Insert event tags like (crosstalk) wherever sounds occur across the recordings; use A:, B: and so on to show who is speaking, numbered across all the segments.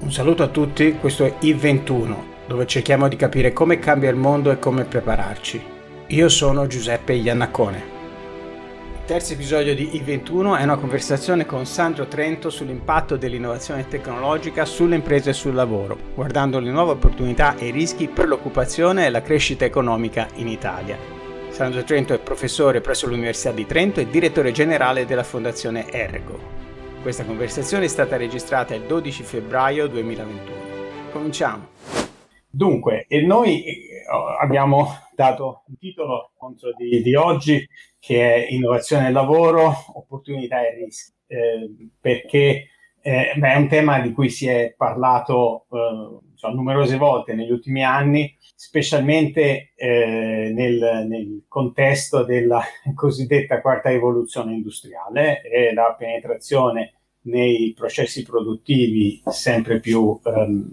A: Un saluto a tutti, questo è I21, dove cerchiamo di capire come cambia il mondo e come prepararci. Io sono Giuseppe Iannacone. Il terzo episodio di I21 è una conversazione con Sandro Trento sull'impatto dell'innovazione tecnologica sulle imprese e sul lavoro, guardando le nuove opportunità e i rischi per l'occupazione e la crescita economica in Italia. Sandro Trento è professore presso l'Università di Trento e direttore generale della Fondazione Ergo. Questa conversazione è stata registrata il 12 febbraio 2021. Cominciamo. Dunque, noi eh, abbiamo dato un titolo di, di, oggi che è Innovazione nel lavoro, opportunità e rischi, eh, perché eh, beh, è un tema di cui si è parlato eh, insomma, numerose volte negli ultimi anni, specialmente eh, nel, nel, contesto della (laughs) cosiddetta quarta rivoluzione industriale e la penetrazione nei processi produttivi sempre più ehm,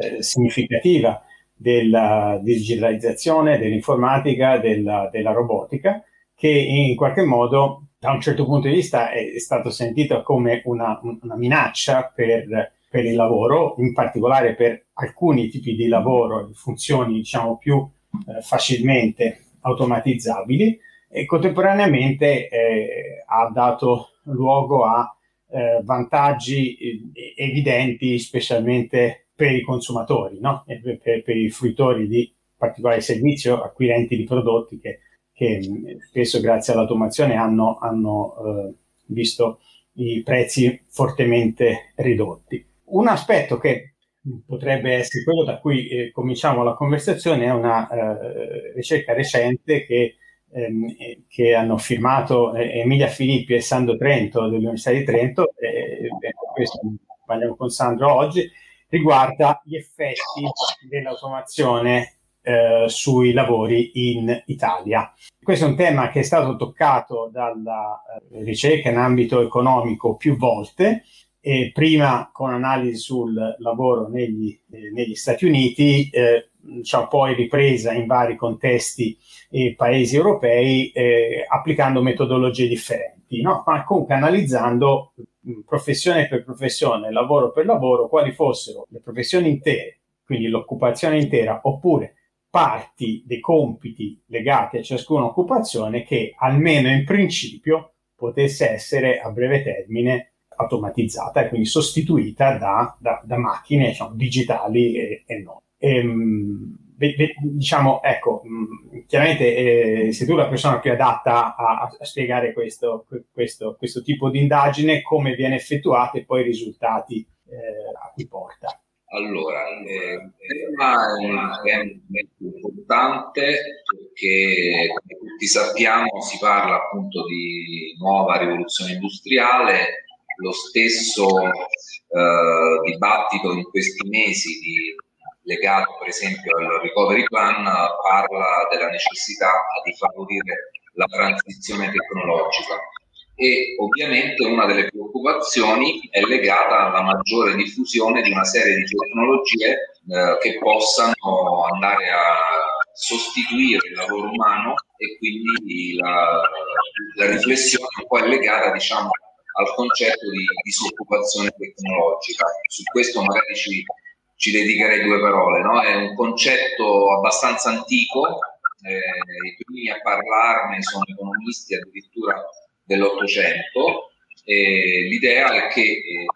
A: eh, significativa della digitalizzazione, dell'informatica, della, della, robotica, che in qualche modo da un certo punto di vista è, è stato sentito come una, una minaccia per, per, il lavoro, in particolare per alcuni tipi di lavoro, funzioni diciamo più eh, facilmente automatizzabili e contemporaneamente eh, ha dato luogo a eh, vantaggi eh, evidenti, specialmente per i consumatori, no? per, per, per, i fruitori di particolari servizi o acquirenti di prodotti che, che mm, spesso grazie all'automazione hanno, hanno eh, visto i prezzi fortemente ridotti. Un aspetto che potrebbe essere quello da cui eh, cominciamo la conversazione è una eh, ricerca recente che ehm, che hanno firmato eh, Emilia Filippi e Sandro Trento dell'Università di Trento, e questo parliamo con Sandro oggi, riguarda gli effetti dell'automazione eh, sui lavori in Italia. Questo è un tema che è stato toccato dalla eh, ricerca in ambito economico più volte, e prima con analisi sul lavoro negli, eh, negli Stati Uniti, eh, diciamo, poi ripresa in vari contesti e paesi europei eh, applicando metodologie differenti, no? ma comunque analizzando mm, professione per professione, lavoro per lavoro, quali fossero le professioni intere, quindi l'occupazione intera, oppure parti dei compiti legati a ciascuna occupazione che almeno in principio potesse essere a breve termine automatizzata e quindi sostituita da, da, da macchine diciamo, digitali e, e non. Ehm, diciamo, ecco, mm, chiaramente eh, sei tu la persona più adatta a, a spiegare questo, questo, questo, tipo di indagine, come viene effettuata e poi i risultati eh, a cui porta.
B: Allora, eh, è un tema importante perché, come tutti sappiamo, si parla appunto di nuova rivoluzione industriale. Lo stesso eh, dibattito in questi mesi di legato per esempio al recovery plan parla della necessità di favorire la transizione tecnologica. E ovviamente una delle preoccupazioni è legata alla maggiore diffusione di una serie di tecnologie eh, che possano andare a sostituire il lavoro umano e quindi la, la riflessione un po' è legata diciamo al concetto di disoccupazione tecnologica. Su questo magari ci ci dedicherei due parole. No? È un concetto abbastanza antico, eh, i primi a parlarne sono economisti addirittura dell'Ottocento. Eh, l'idea è che eh,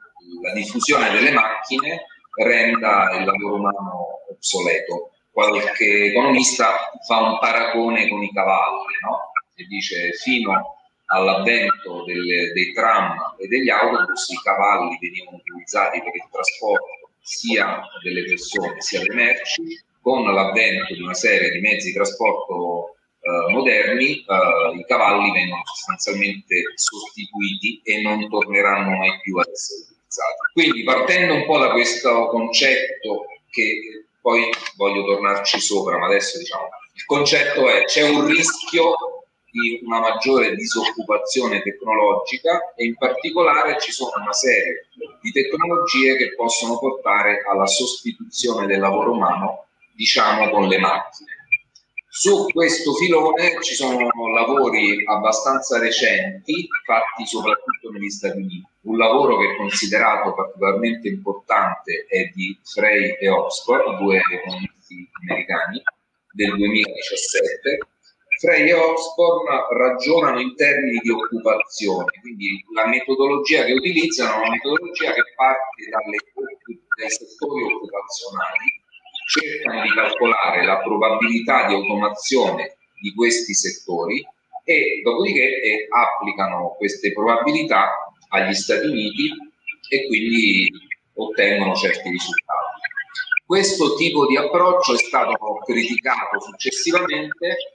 B: la diffusione delle macchine renda il lavoro umano obsoleto. Qualche economista fa un paragone con i cavalli, no? e dice fino all'avvento delle, dei tram e degli autobus i cavalli venivano utilizzati per il trasporto sia delle persone sia delle merci, con l'avvento di una serie di mezzi di trasporto eh, moderni, eh, i cavalli vengono sostanzialmente sostituiti e non torneranno mai più ad essere utilizzati. Quindi partendo un po' da questo concetto che poi voglio tornarci sopra, ma adesso diciamo, il concetto è c'è un rischio di una maggiore disoccupazione tecnologica e in particolare ci sono una serie di tecnologie che possono portare alla sostituzione del lavoro umano, diciamo, con le macchine. Su questo filone ci sono lavori abbastanza recenti, fatti soprattutto negli Stati Uniti. Un lavoro che è considerato particolarmente importante è di Frey e Oxford, due economisti americani del 2017. Frey e Oxford ragionano in termini di occupazione, quindi la metodologia che utilizzano è una metodologia che parte dalle, dai settori occupazionali, cercano di calcolare la probabilità di automazione di questi settori e dopodiché eh, applicano queste probabilità agli Stati Uniti e quindi ottengono certi risultati. Questo tipo di approccio è stato criticato successivamente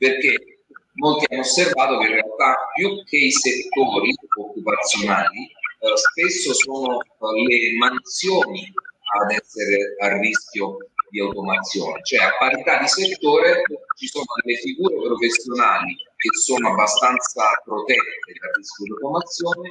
B: perché molti hanno osservato che in realtà più che i settori occupazionali eh, spesso sono eh, le mansioni ad essere a rischio di automazione, cioè a parità di settore ci sono delle figure professionali che sono abbastanza protette dal rischio di automazione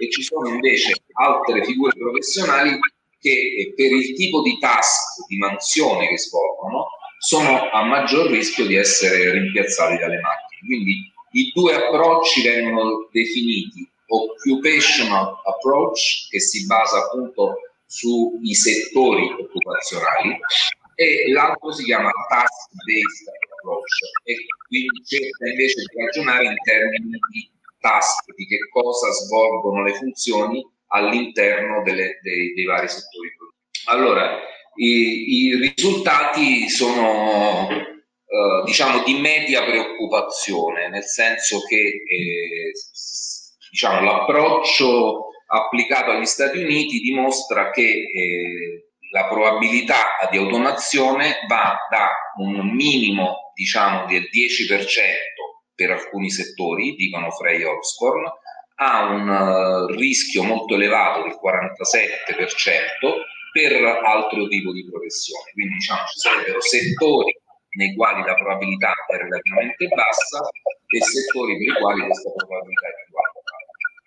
B: e ci sono invece altre figure professionali che eh, per il tipo di task, di mansione che svolgono, sono a maggior rischio di essere rimpiazzati dalle macchine. Quindi i due approcci vengono definiti occupational approach, che si basa appunto sui settori occupazionali, e l'altro si chiama task based approach e quindi cerca invece di ragionare in termini di task, di che cosa svolgono le funzioni all'interno delle, dei, dei, vari settori Allora, i, i risultati sono eh, diciamo di media preoccupazione, nel senso che eh, diciamo, l'approccio applicato agli Stati Uniti dimostra che eh, la probabilità di automazione va da un minimo diciamo del 10% per alcuni settori, dicono Frey Oxford, a un uh, rischio molto elevato del 47% per altro tipo di professione. Quindi diciamo ci sarebbero settori nei quali la probabilità è relativamente bassa e settori per i quali questa probabilità è più alta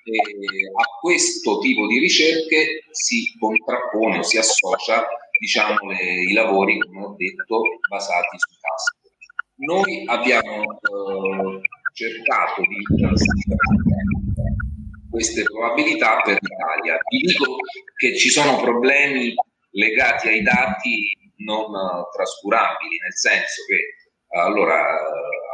B: e a questo tipo di ricerche si contrappone o si associa diciamo, le, i lavori, come ho detto, basati su task. Noi abbiamo eh, cercato di classificare queste probabilità per l'Italia. Vi dico che ci sono problemi legati ai dati non trascurabili, nel senso che allora,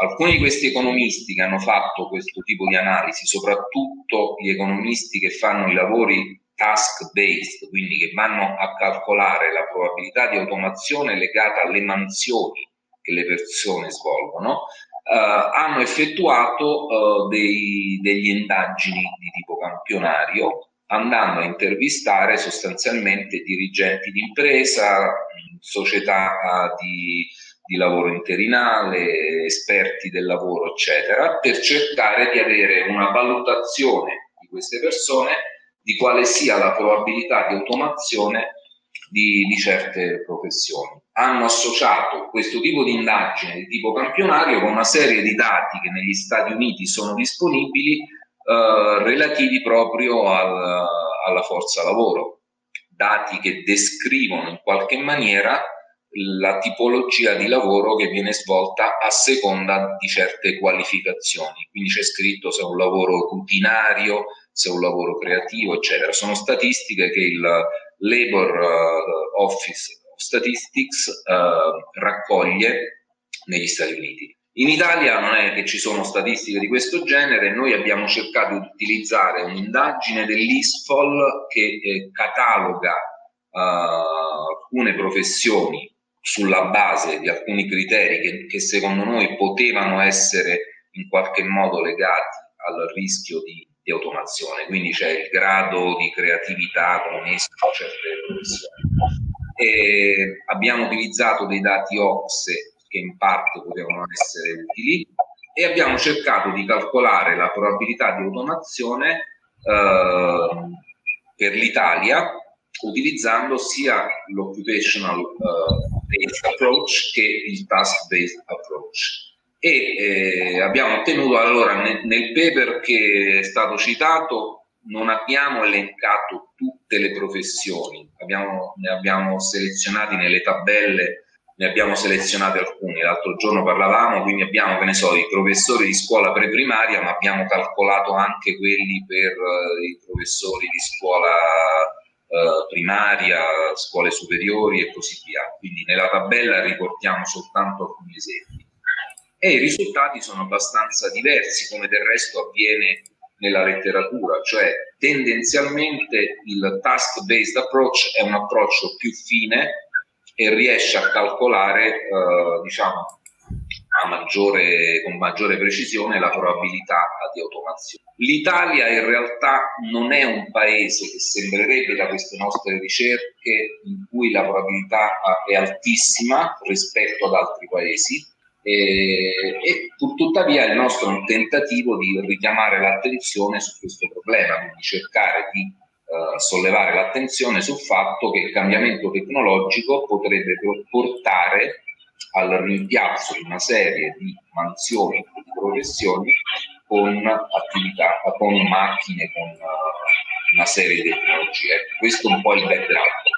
B: alcuni di questi economisti che hanno fatto questo tipo di analisi, soprattutto gli economisti che fanno i lavori task based, quindi che vanno a calcolare la probabilità di automazione legata alle mansioni che le persone svolgono, eh, hanno effettuato eh, dei, degli indagini di tipo campionario andando a intervistare sostanzialmente dirigenti di impresa, società di di lavoro interinale, esperti del lavoro, eccetera, per cercare di avere una valutazione di queste persone di quale sia la probabilità di automazione di, di certe professioni. Hanno associato questo tipo di indagine di tipo campionario con una serie di dati che negli Stati Uniti sono disponibili eh, relativi proprio al, alla forza lavoro, dati che descrivono in qualche maniera la tipologia di lavoro che viene svolta a seconda di certe qualificazioni. Quindi c'è scritto se è un lavoro rutinario, se è un lavoro creativo, eccetera. Sono statistiche che il Labor uh, Office of Statistics uh, raccoglie negli Stati Uniti. In Italia non è che ci sono statistiche di questo genere, noi abbiamo cercato di utilizzare un'indagine dell'ISFOL che eh, cataloga uh, alcune professioni sulla base di alcuni criteri che, che, secondo noi potevano essere in qualche modo legati al rischio di, di automazione, quindi c'è il grado di creatività connesso a certe professioni. E abbiamo utilizzato dei dati OXE che in parte potevano essere utili e abbiamo cercato di calcolare la probabilità di automazione eh, per l'Italia utilizzando sia l'occupational uh, based approach che il task based approach. E eh, abbiamo ottenuto allora nel, nel paper che è stato citato non abbiamo elencato tutte le professioni, abbiamo, ne abbiamo selezionati nelle tabelle ne abbiamo selezionati alcuni. L'altro giorno parlavamo, quindi abbiamo, che ne so, i professori di scuola preprimaria, ma abbiamo calcolato anche quelli per uh, i professori di scuola uh, primaria, scuole superiori e così via. Quindi nella tabella riportiamo soltanto alcuni esempi. E i risultati sono abbastanza diversi, come del resto avviene nella letteratura, cioè tendenzialmente il task-based approach è un approccio più fine e riesce a calcolare, eh, diciamo, maggiore, con maggiore precisione la probabilità di automazione. L'Italia in realtà non è un paese che sembrerebbe da queste nostre ricerche in cui la probabilità è altissima rispetto ad altri paesi e, e tuttavia il nostro è un tentativo di richiamare l'attenzione su questo problema, quindi cercare di eh, sollevare l'attenzione sul fatto che il cambiamento tecnologico potrebbe portare al rimpiazzo di una serie di mansioni, di professioni con attività, con macchine, con uh, una serie di tecnologie. Questo è un po' il background.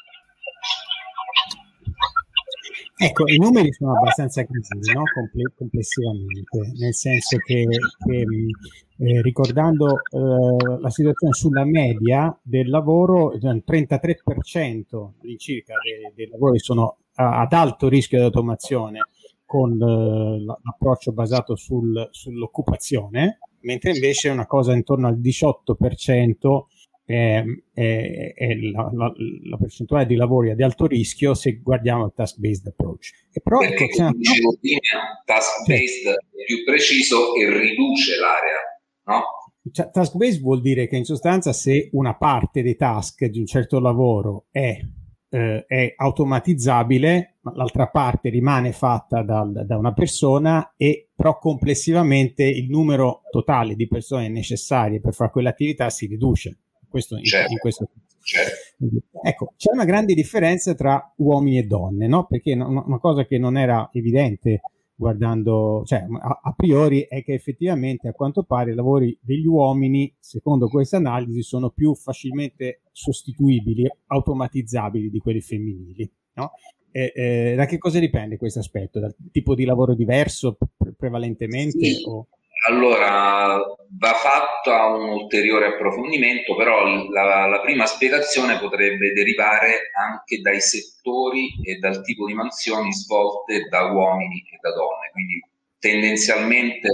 A: Ecco, i numeri sono abbastanza critici, no? Comple- complessivamente, nel senso che, che eh, ricordando eh, la situazione sulla media del lavoro, il 33% circa dei, dei lavori sono a, ad alto rischio di automazione con eh, l'approccio basato sul, sull'occupazione, mentre invece una cosa intorno al 18% è, è, è la, la, la, percentuale di lavori ad alto rischio se guardiamo il task-based approach.
B: E però, Perché, ecco, come dicevo prima, task-based è più preciso e riduce l'area, no?
A: Cioè, task-based vuol dire che in sostanza se una parte dei task di un certo lavoro è, eh, è automatizzabile, l'altra parte rimane fatta dal, da una persona e però complessivamente il numero totale di persone necessarie per fare quell'attività si riduce questo, certo. in, questo certo. Ecco, c'è una grande differenza tra uomini e donne, no? Perché una, una cosa che non era evidente guardando, cioè a, a, priori è che effettivamente a quanto pare i lavori degli uomini, secondo questa analisi, sono più facilmente sostituibili, automatizzabili di quelli femminili, no? E, eh, da che cosa dipende questo aspetto? Dal tipo di lavoro diverso pre- prevalentemente?
B: Sì. O... Allora, va fatto un ulteriore approfondimento, però la, la, prima spiegazione potrebbe derivare anche dai settori e dal tipo di mansioni svolte da uomini e da donne. Quindi tendenzialmente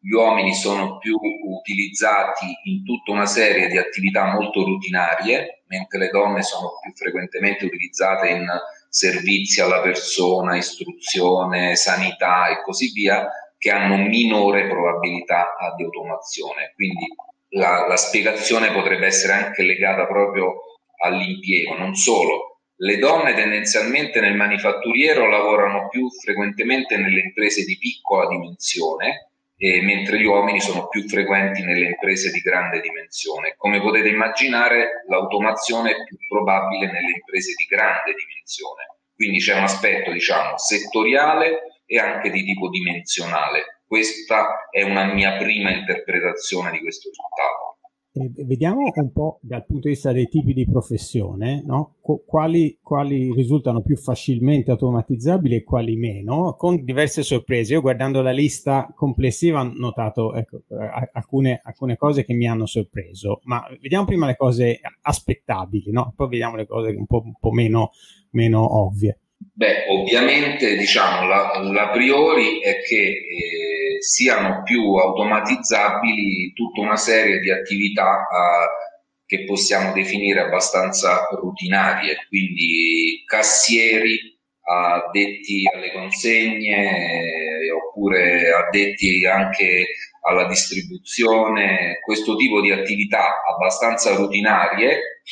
B: gli uomini sono più utilizzati in tutta una serie di attività molto rutinarie, mentre le donne sono più frequentemente utilizzate in servizi alla persona, istruzione, sanità e così via che hanno minore probabilità di automazione. Quindi la, la spiegazione potrebbe essere anche legata proprio all'impiego, non solo. Le donne tendenzialmente nel manifatturiero lavorano più frequentemente nelle imprese di piccola dimensione, eh, mentre gli uomini sono più frequenti nelle imprese di grande dimensione. Come potete immaginare, l'automazione è più probabile nelle imprese di grande dimensione. Quindi c'è un aspetto, diciamo, settoriale e anche di tipo dimensionale. Questa è una mia prima interpretazione di questo risultato.
A: Vediamo un po' dal punto di vista dei tipi di professione, no? quali, quali, risultano più facilmente automatizzabili e quali meno, con diverse sorprese. Io guardando la lista complessiva ho notato ecco, alcune, alcune, cose che mi hanno sorpreso, ma vediamo prima le cose aspettabili, no? poi vediamo le cose un po', un po meno, meno ovvie.
B: Beh, ovviamente diciamo la, la priori è che eh, siano più automatizzabili tutta una serie di attività eh, che possiamo definire abbastanza rutinarie, quindi cassieri addetti alle consegne eh, oppure addetti anche alla distribuzione, questo tipo di attività abbastanza rutinarie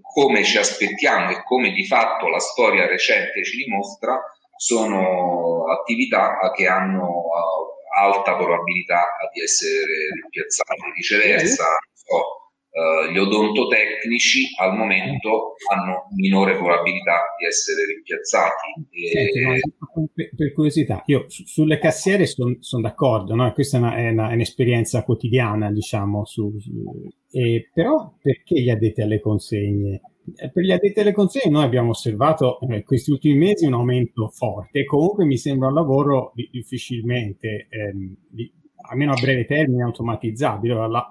B: come ci aspettiamo e come di fatto la storia recente ci dimostra, sono attività che hanno uh, alta probabilità di essere rimpiazzate. Viceversa, so, Uh, gli odontotecnici al momento hanno minore probabilità di essere rimpiazzati.
A: E... per, per, curiosità, io su, sulle cassiere sono son d'accordo, no? questa è, una, è, una, è, un'esperienza quotidiana, diciamo, su, su, eh, però perché gli addetti alle consegne Eh, per gli addetti alle consegne noi abbiamo osservato eh, questi ultimi mesi un aumento forte, comunque mi sembra un lavoro difficilmente ehm, di, almeno a breve termine, automatizzabile. La, la,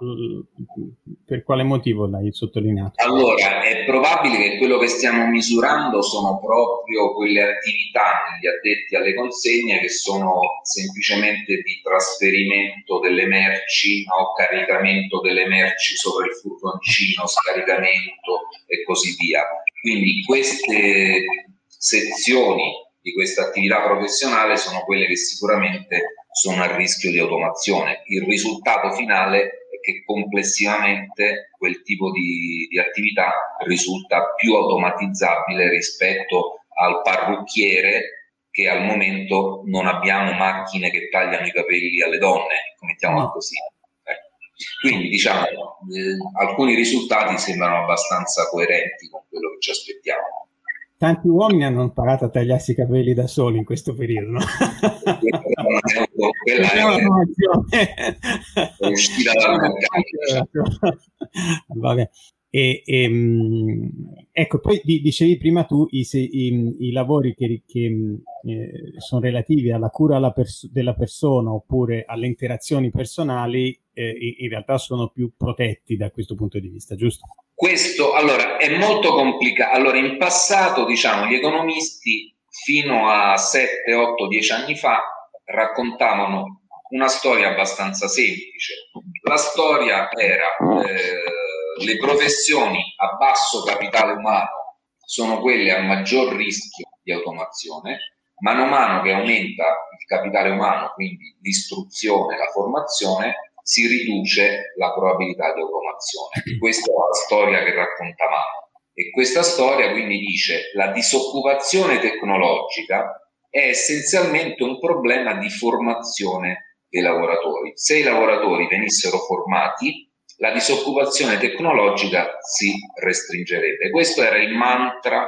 A: per quale motivo l'hai sottolineato?
B: Allora, è probabile che quello che stiamo misurando sono proprio quelle attività negli addetti alle consegne che sono semplicemente di trasferimento delle merci o caricamento delle merci sopra il furgoncino, scaricamento e così via. Quindi queste sezioni di questa attività professionale sono quelle che sicuramente sono a rischio di automazione. Il risultato finale è che complessivamente quel tipo di, di attività risulta più automatizzabile rispetto al parrucchiere che al momento non abbiamo macchine che tagliano i capelli alle donne, mettiamola così. Eh. Quindi diciamo, eh, alcuni risultati sembrano abbastanza coerenti con quello che ci aspettiamo
A: tanti uomini hanno imparato a tagliarsi i capelli da soli in questo periodo. No? (laughs)
B: Quella è una uscita (laughs)
A: Vabbè. E, e, ehm, ecco, poi dicevi prima tu i, i, i lavori che, che eh, sono relativi alla cura pers- della persona oppure alle interazioni personali, eh, in realtà sono più protetti da questo punto di vista, giusto?
B: Questo allora è molto complicato. Allora, in passato, diciamo, gli economisti fino a 7, 8, 10 anni fa raccontavano una storia abbastanza semplice. La storia era eh, le professioni a basso capitale umano sono quelle a maggior rischio di automazione, mano a mano che aumenta il capitale umano, quindi l'istruzione, la formazione, si riduce la probabilità di automazione. Questa è la storia che raccontavamo. E questa storia quindi dice la disoccupazione tecnologica è essenzialmente un problema di formazione dei lavoratori. Se i lavoratori venissero formati, la disoccupazione tecnologica si restringerebbe. Questo era il mantra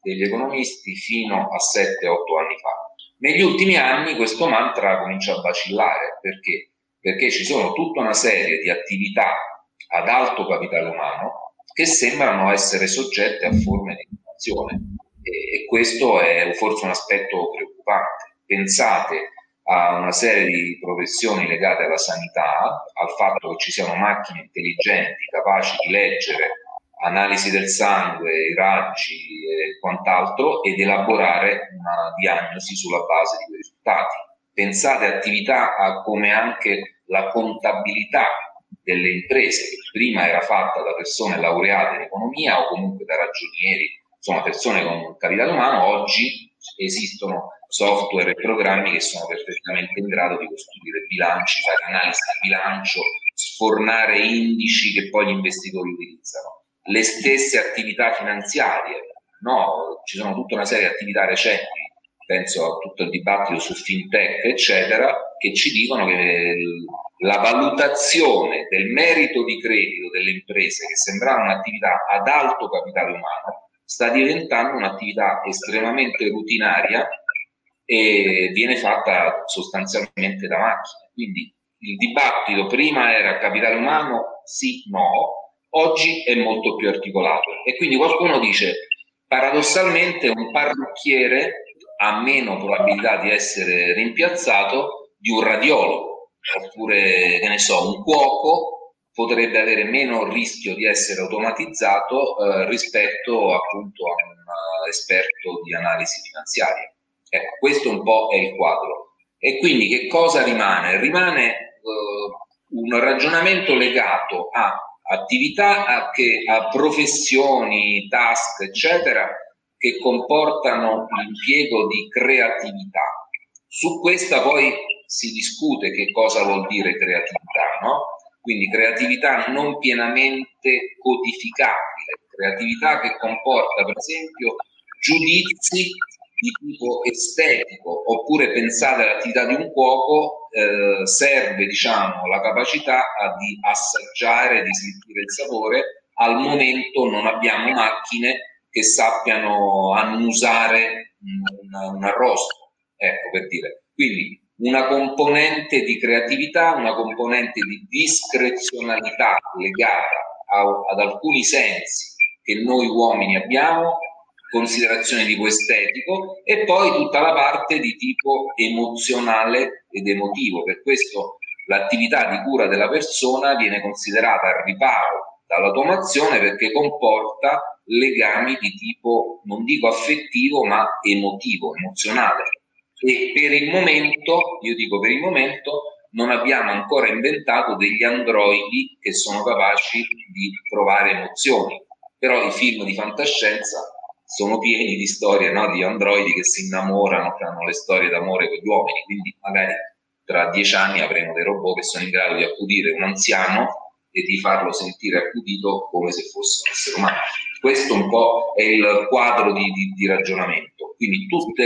B: degli economisti fino a 7-8 anni fa. Negli ultimi anni questo mantra comincia a vacillare perché perché ci sono tutta una serie di attività ad alto capitale umano che sembrano essere soggette a forme di innovazione e, e questo è forse un aspetto preoccupante. Pensate a una serie di professioni legate alla sanità, al fatto che ci siano macchine intelligenti capaci di leggere analisi del sangue, i raggi e quant'altro ed elaborare una diagnosi sulla base di quei risultati. Pensate a attività come anche la contabilità delle imprese, che prima era fatta da persone laureate in economia o comunque da ragionieri, insomma persone con capitale umano, oggi esistono software e programmi che sono perfettamente in grado di costruire bilanci, fare analisi di bilancio, sfornare indici che poi gli investitori utilizzano. Le stesse attività finanziarie, no? ci sono tutta una serie di attività recenti penso a tutto il dibattito su fintech, eccetera, che ci dicono che la valutazione del merito di credito delle imprese, che sembrava un'attività ad alto capitale umano, sta diventando un'attività estremamente rutinaria e viene fatta sostanzialmente da macchine. Quindi il dibattito prima era capitale umano, sì, no, oggi è molto più articolato. E quindi qualcuno dice, paradossalmente un parrucchiere ha meno probabilità di essere rimpiazzato di un radiologo, oppure che ne so, un cuoco potrebbe avere meno rischio di essere automatizzato eh, rispetto appunto a un uh, esperto di analisi finanziaria. Ecco, questo un po' è il quadro. E quindi che cosa rimane? Rimane uh, un ragionamento legato a attività, a, che, a professioni, task, eccetera, che comportano l'impiego di creatività. Su questa poi si discute che cosa vuol dire creatività, no? Quindi creatività non pienamente codificabile, creatività che comporta per esempio giudizi di tipo estetico, oppure pensate all'attività di un cuoco, eh, serve diciamo, la capacità di assaggiare, di sentire il sapore, al momento non abbiamo macchine che sappiano annusare un, un arrosto, ecco per dire. Quindi una componente di creatività, una componente di discrezionalità legata a, ad alcuni sensi che noi uomini abbiamo, considerazione tipo estetico e poi tutta la parte di tipo emozionale ed emotivo. Per questo l'attività di cura della persona viene considerata al riparo dall'automazione perché comporta legami di tipo, non dico affettivo, ma emotivo, emozionale. E per il momento, io dico per il momento, non abbiamo ancora inventato degli androidi che sono capaci di provare emozioni. Però i film di fantascienza sono pieni di storie no? di androidi che si innamorano, che hanno le storie d'amore con gli uomini, quindi magari tra dieci anni avremo dei robot che sono in grado di accudire un anziano e di farlo sentire accudito come se fosse un essere umano. Questo un po' è il quadro di, di, di ragionamento. Quindi tutti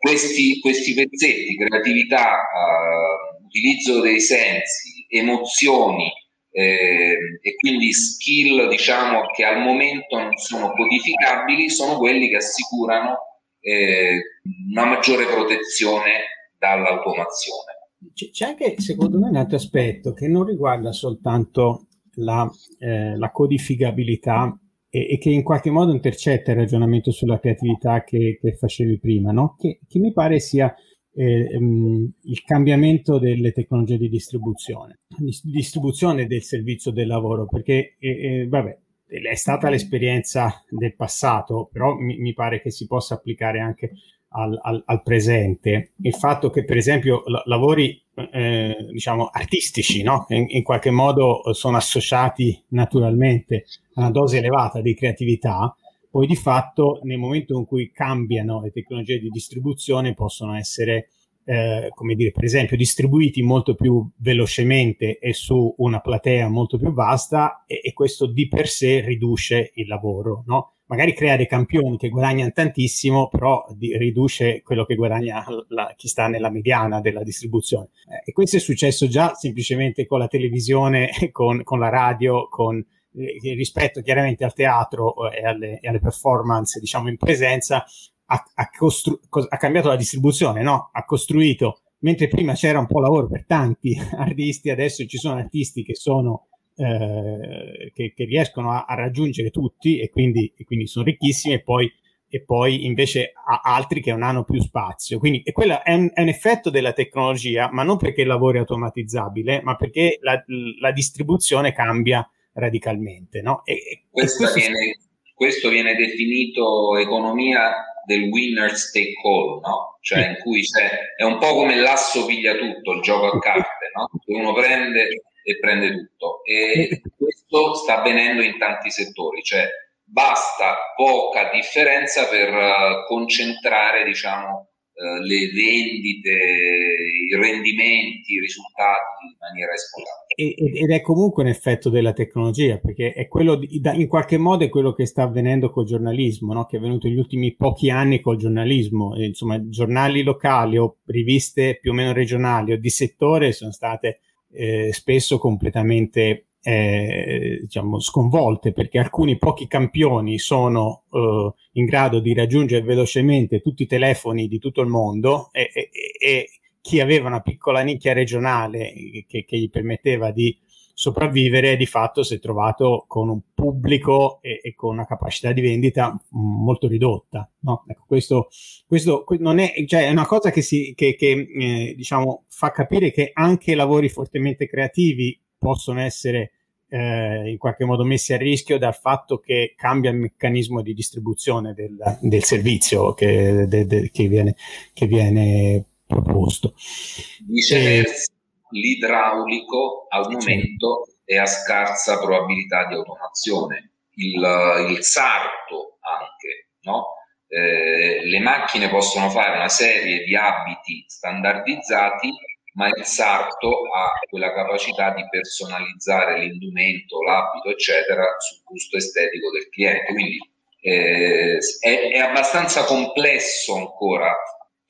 B: questi, questi, pezzetti, creatività, uh, utilizzo dei sensi, emozioni, eh, e quindi skill diciamo che al momento non sono codificabili sono quelli che assicurano eh, una maggiore protezione dall'automazione.
A: C'è anche secondo me un altro aspetto che non riguarda soltanto la, eh, la codificabilità e, e, che in qualche modo intercetta il ragionamento sulla creatività che, che facevi prima, no? che, che mi pare sia eh, um, il cambiamento delle tecnologie di distribuzione, di distribuzione del servizio del lavoro, perché eh, eh, vabbè, è stata l'esperienza del passato, però mi, mi pare che si possa applicare anche al, al, al, presente. Il fatto che, per esempio, la, lavori eh, diciamo artistici, no? in, in, qualche modo sono associati naturalmente una dose elevata di creatività, poi di fatto nel momento in cui cambiano le tecnologie di distribuzione possono essere eh, come dire, per esempio, distribuiti molto più velocemente e su una platea molto più vasta e, e questo di per sé riduce il lavoro, no? Magari crea dei campioni che guadagnano tantissimo, però di, riduce quello che guadagna la, chi sta nella mediana della distribuzione. Eh, e questo è successo già semplicemente con la televisione, (laughs) con, con la radio, con eh, rispetto chiaramente al teatro eh, e alle, e alle performance, diciamo, in presenza, ha, ha, costru- ha cambiato la distribuzione, no? Ha costruito, mentre prima c'era un po' lavoro per tanti (laughs) artisti, adesso ci sono artisti che sono eh, che, che, riescono a, a, raggiungere tutti e quindi, e quindi sono ricchissimi e poi, e poi invece altri che non hanno più spazio. Quindi è un, è un, effetto della tecnologia, ma non perché il lavoro è automatizzabile, ma perché la, la distribuzione cambia radicalmente. No?
B: E, questo, viene, questo viene definito economia del winner take all, no? Cioè in cui c'è, è un po' come l'asso piglia tutto, il gioco a carte, no? Uno prende e prende tutto. E questo sta avvenendo in tanti settori, cioè basta poca differenza per uh, concentrare, diciamo, uh, le vendite, i rendimenti, i risultati in maniera esponenziale
A: ed è comunque un effetto della tecnologia, perché è quello di, in qualche modo è quello che sta avvenendo col giornalismo, no? che è avvenuto negli ultimi pochi anni col giornalismo. Insomma, giornali locali o riviste più o meno regionali o di settore sono state eh, spesso completamente eh, diciamo, sconvolte perché alcuni pochi campioni sono eh, in grado di raggiungere velocemente tutti i telefoni di tutto il mondo e, e, e chi aveva una piccola nicchia regionale che, che, gli permetteva di sopravvivere, di fatto si è trovato con un pubblico e, e con una capacità di vendita molto ridotta. No? Ecco, questo, questo non è, cioè, è una cosa che, si, che, che eh, diciamo, fa capire che anche lavori fortemente creativi possono essere eh, in qualche modo messi a rischio dal fatto che cambia il meccanismo di distribuzione del, del servizio che, de, de, che, viene, che viene proposto.
B: Viceversa, l'idraulico al momento è a scarsa probabilità di automazione. Il, il sarto anche, no? eh, le macchine possono fare una serie di abiti standardizzati, ma il sarto ha quella capacità di personalizzare l'indumento, l'abito, eccetera, sul gusto estetico del cliente. Quindi eh, è, è abbastanza complesso ancora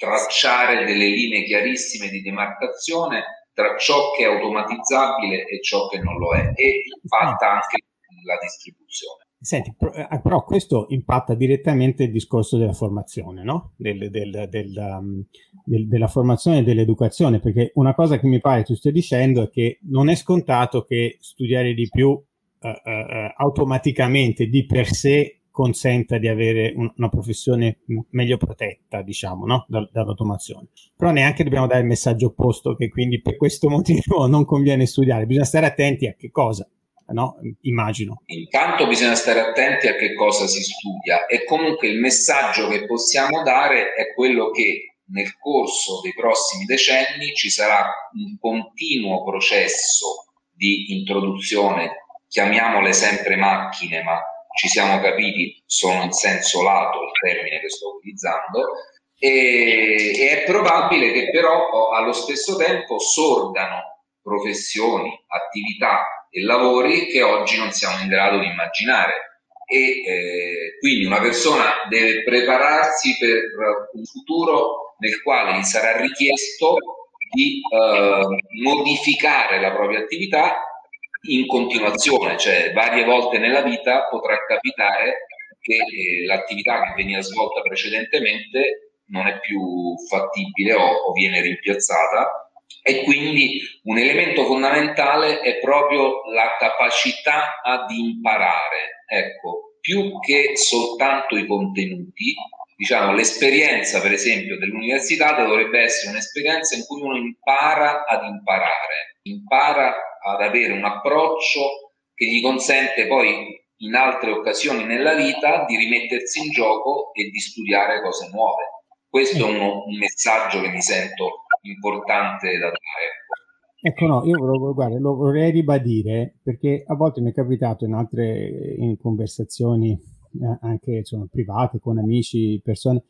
B: tracciare delle linee chiarissime di demarcazione tra ciò che è automatizzabile e ciò che non lo è e impatta anche la distribuzione.
A: Senti, eh, però questo impatta direttamente il discorso della formazione, no? del, del, del, um, della formazione e dell'educazione, perché una cosa che mi pare tu stia dicendo è che non è scontato che studiare di più eh, eh, automaticamente di per sé consenta di avere un, una professione meglio protetta, diciamo, no? da, dall'automazione. Però neanche dobbiamo dare il messaggio opposto che quindi per questo (laughs) motivo non conviene studiare, bisogna stare attenti a che cosa. No? Immagino.
B: Intanto bisogna stare attenti a che cosa si studia e comunque il messaggio che possiamo dare è quello che nel corso dei prossimi decenni ci sarà un continuo processo di introduzione, chiamiamole sempre macchine, ma ci siamo capiti, sono in senso lato il termine che sto utilizzando, e, e è probabile che però allo stesso tempo sorgano professioni, attività e lavori che oggi non siamo in grado di immaginare. E eh, quindi una persona deve prepararsi per un futuro nel quale gli sarà richiesto di eh, modificare la propria attività in continuazione, cioè varie volte nella vita potrà capitare che eh, l'attività che veniva svolta precedentemente non è più fattibile o, o viene rimpiazzata e quindi un elemento fondamentale è proprio la capacità di imparare. Ecco, più che soltanto i contenuti, diciamo, l'esperienza, per esempio, dell'università dovrebbe essere un'esperienza in cui uno impara ad imparare, impara ad avere un approccio che gli consente poi in altre occasioni nella vita di rimettersi in gioco e di studiare cose nuove. Questo è uno, un messaggio che mi sento importante da dare.
A: Ecco, no, io volevo, guarda, lo vorrei ribadire perché a volte mi è capitato in altre in conversazioni, eh, anche insomma, private, con amici, persone,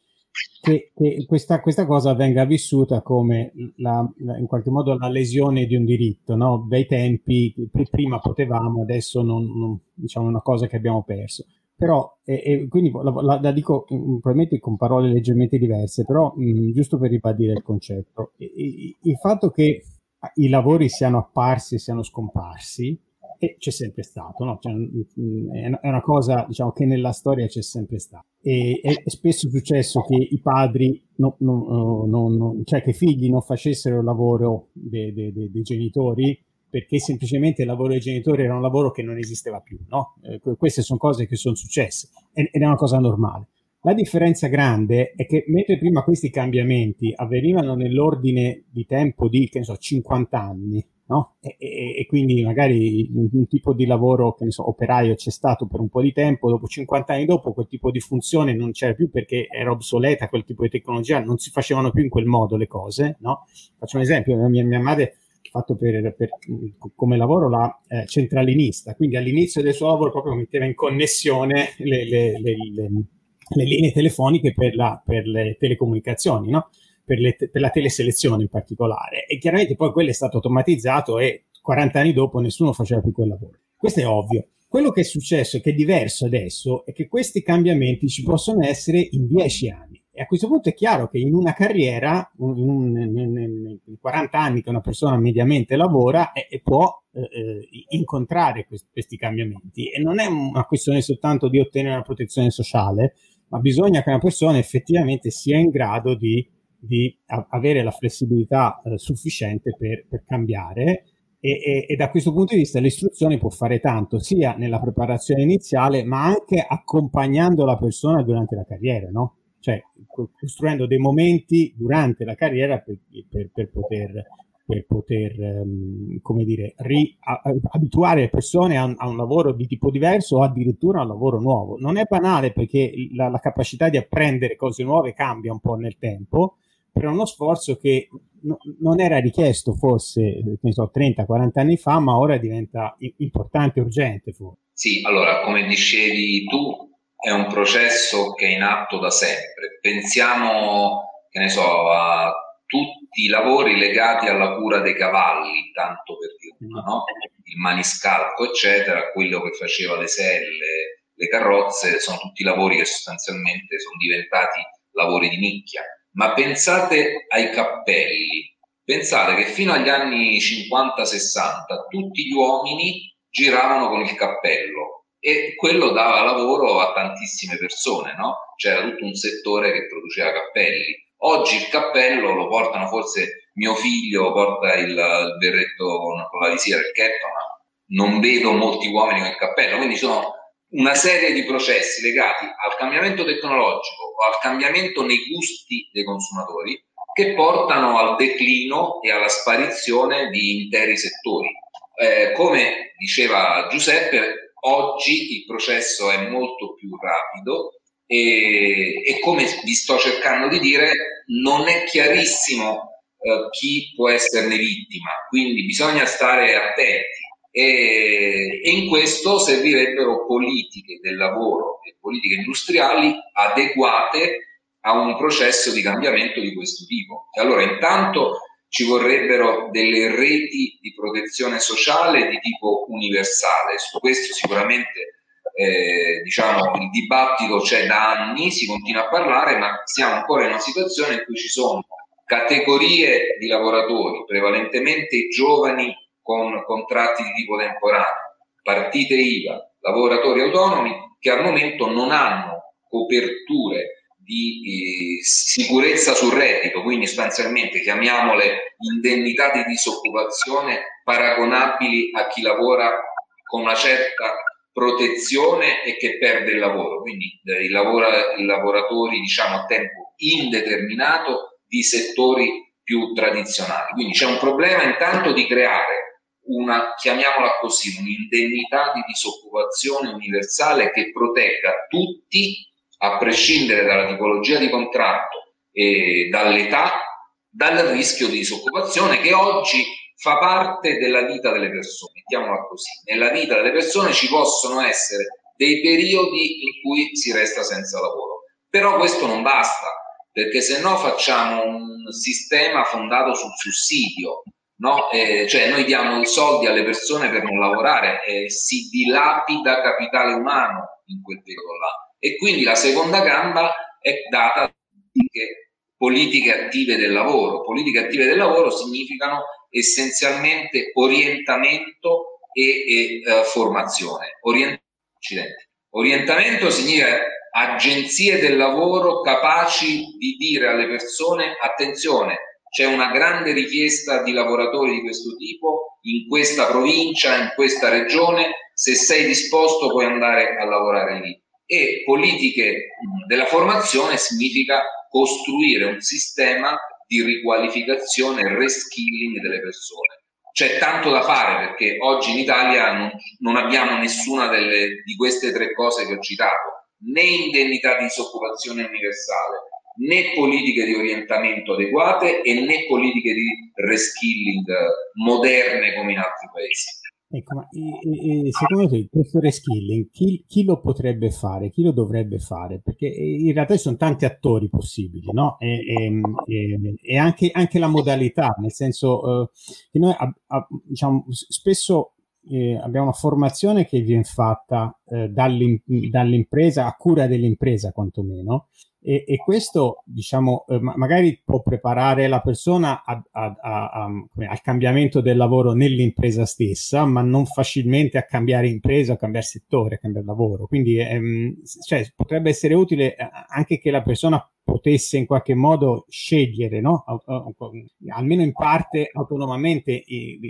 A: che, che questa, questa, cosa venga vissuta come la, la, in qualche modo la lesione di un diritto, no? Bei tempi, prima potevamo, adesso non, non, diciamo una cosa che abbiamo perso. Però, e, e quindi la, la, dico probabilmente con parole leggermente diverse, però mh, giusto per ribadire il concetto, il, il fatto che i lavori siano apparsi e siano scomparsi e c'è sempre stato, no? cioè, è una cosa diciamo, che nella storia c'è sempre stato. E è spesso successo che i padri, no, no, no, cioè che i figli non facessero il lavoro dei, dei, dei, genitori perché semplicemente il lavoro dei genitori era un lavoro che non esisteva più. Eh, queste sono cose che sono successe ed è una cosa normale. La differenza grande è che mentre prima questi cambiamenti avvenivano nell'ordine di tempo di, so, 50 anni, no? E, e, e, quindi magari un, un, tipo di lavoro, che ne so, operaio c'è stato per un po' di tempo, dopo 50 anni dopo quel tipo di funzione non c'era più perché era obsoleta, quel tipo di tecnologia, non si facevano più in quel modo le cose, no? Faccio un esempio, mia, mia madre fatto per, per, come lavoro la eh, centralinista, quindi all'inizio del suo lavoro proprio metteva in connessione le, le, le, le linee telefoniche per, la, per le telecomunicazioni, no? Per, le, per, la teleselezione in particolare. E chiaramente poi quello è stato automatizzato e 40 anni dopo nessuno faceva più quel lavoro. Questo è ovvio. Quello che è successo e che è diverso adesso è che questi cambiamenti ci possono essere in 10 anni. E a questo punto è chiaro che in una carriera, in, un, in, in 40 anni che una persona mediamente lavora, e, e può eh, eh, incontrare questi, questi cambiamenti. E non è una questione soltanto di ottenere una protezione sociale, ma bisogna che una persona effettivamente sia in grado di di a- avere la flessibilità eh, sufficiente per, per cambiare e, e, e, da questo punto di vista l'istruzione può fare tanto sia nella preparazione iniziale ma anche accompagnando la persona durante la carriera, no? Cioè costruendo dei momenti durante la carriera per, per, per poter, per poter um, come dire, ri- a- abituare le persone a un, a un, lavoro di tipo diverso o addirittura a un lavoro nuovo. Non è banale perché la, la capacità di apprendere cose nuove cambia un po' nel tempo, per uno sforzo che no, non era richiesto forse so, 30-40 anni fa, ma ora diventa importante urgente. Forse.
B: Sì, allora, come dicevi tu, è un processo che è in atto da sempre. Pensiamo, che ne so, a tutti i lavori legati alla cura dei cavalli, tanto per una, no? Il maniscalco, eccetera, quello che faceva le selle, le carrozze, sono tutti lavori che sostanzialmente sono diventati lavori di nicchia ma pensate ai cappelli. Pensate che fino agli anni 50-60 tutti gli uomini giravano con il cappello e quello dava lavoro a tantissime persone, no? C'era tutto un settore che produceva cappelli. Oggi il cappello lo portano forse mio figlio porta il, berretto con la visiera, il ketto, ma non vedo molti uomini con il cappello, quindi sono una serie di processi legati al cambiamento tecnologico o al cambiamento nei gusti dei consumatori che portano al declino e alla sparizione di interi settori. Eh, come diceva Giuseppe, oggi il processo è molto più rapido e, e come vi sto cercando di dire, non è chiarissimo eh, chi può esserne vittima, quindi bisogna stare attenti e in questo servirebbero politiche del lavoro e politiche industriali adeguate a un processo di cambiamento di questo tipo. E allora intanto ci vorrebbero delle reti di protezione sociale di tipo universale, su questo sicuramente eh, diciamo, il dibattito c'è da anni, si continua a parlare, ma siamo ancora in una situazione in cui ci sono categorie di lavoratori, prevalentemente giovani con contratti di tipo temporaneo, partite IVA, lavoratori autonomi che al momento non hanno coperture di eh, sicurezza sul reddito, quindi sostanzialmente chiamiamole indennità di disoccupazione paragonabili a chi lavora con una certa protezione e che perde il lavoro, quindi eh, i, lavora, i lavoratori diciamo a tempo indeterminato di settori più tradizionali. Quindi c'è un problema intanto di creare una, chiamiamola così, un'indennità di disoccupazione universale che protegga tutti, a prescindere dalla tipologia di contratto e dall'età, dal rischio di disoccupazione che oggi fa parte della vita delle persone, mettiamola così. Nella vita delle persone ci possono essere dei periodi in cui si resta senza lavoro. Però questo non basta, perché se no facciamo un sistema fondato sul sussidio, no? Eh, cioè noi diamo i soldi alle persone per non lavorare e si dilapida capitale umano in quel periodo là. E quindi la seconda gamba è data da politiche attive del lavoro. Politiche attive del lavoro significano essenzialmente orientamento e, e uh, formazione. Orient- orientamento significa agenzie del lavoro capaci di dire alle persone attenzione, c'è una grande richiesta di lavoratori di questo tipo in questa provincia, in questa regione, se sei disposto puoi andare a lavorare lì. E politiche della formazione significa costruire un sistema di riqualificazione e reskilling delle persone. C'è tanto da fare perché oggi in Italia non, non abbiamo nessuna delle, di queste tre cose che ho citato, né indennità di disoccupazione universale, né politiche di orientamento adeguate e né politiche di reskilling moderne come in altri paesi.
A: Ecco, ma e, e, secondo te questo reskilling chi, chi, lo potrebbe fare, chi lo dovrebbe fare? Perché in realtà ci sono tanti attori possibili, no? E, e anche, anche, la modalità, nel senso uh, che noi a, a, diciamo, spesso eh, abbiamo una formazione che viene fatta eh, dall'im- dall'impresa, a cura dell'impresa quantomeno, e, e questo, diciamo, eh, magari può preparare la persona a, a, a, al cambiamento del lavoro nell'impresa stessa, ma non facilmente a cambiare impresa, a cambiare settore, a cambiare lavoro. Quindi ehm, cioè, potrebbe essere utile eh, anche che la persona potesse in qualche modo scegliere, no? almeno in parte autonomamente,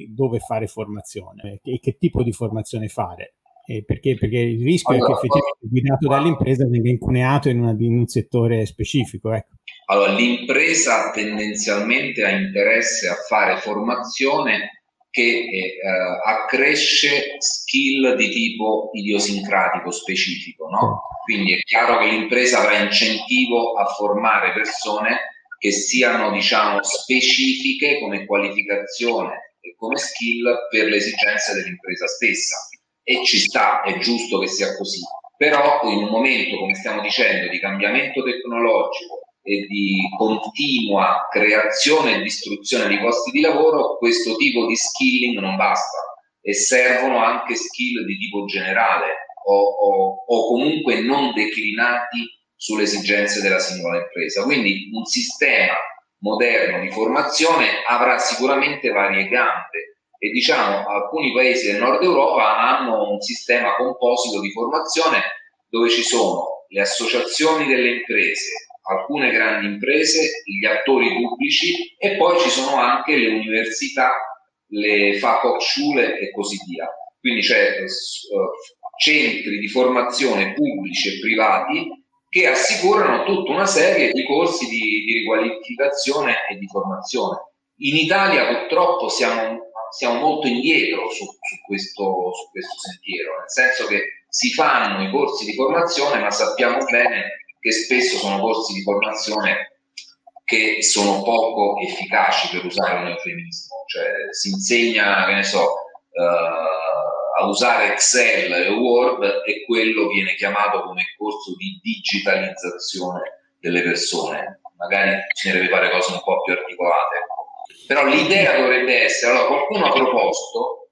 A: dove fare formazione e che tipo di formazione fare. Eh, perché? perché? il rischio allora, è che effettivamente guidato dall'impresa venga incuneato in, una, in un settore specifico. Ecco.
B: Allora, l'impresa tendenzialmente ha interesse a fare formazione che eh, accresce skill di tipo idiosincratico specifico, no? Quindi è chiaro che l'impresa avrà incentivo a formare persone che siano, diciamo, specifiche come qualificazione e come skill per le esigenze dell'impresa stessa e ci sta, è giusto che sia così. Però in un momento, come stiamo dicendo, di cambiamento tecnologico e di continua creazione e distruzione di posti di lavoro, questo tipo di skilling non basta e servono anche skill di tipo generale o, o, o comunque non declinati sulle esigenze della singola impresa. Quindi un sistema moderno di formazione avrà sicuramente varie gambe e diciamo alcuni paesi del nord Europa hanno un sistema composito di formazione dove ci sono le associazioni delle imprese, alcune grandi imprese, gli attori pubblici e poi ci sono anche le università, le Fachhochschule e così via. quindi c'è uh, centri di formazione pubblici e privati che assicurano tutta una serie di corsi di, di riqualificazione e di formazione. In Italia purtroppo siamo, siamo molto indietro su, su, questo, su questo sentiero, nel senso che si fanno i corsi di formazione, ma sappiamo bene che spesso sono corsi di formazione che sono poco efficaci per usare un eufemismo, cioè si insegna, che ne so, uh, a usare Excel e Word e quello viene chiamato come corso di digitalizzazione delle persone. Magari deve fare cose un po' più articolate. Però l'idea dovrebbe essere, allora qualcuno ha proposto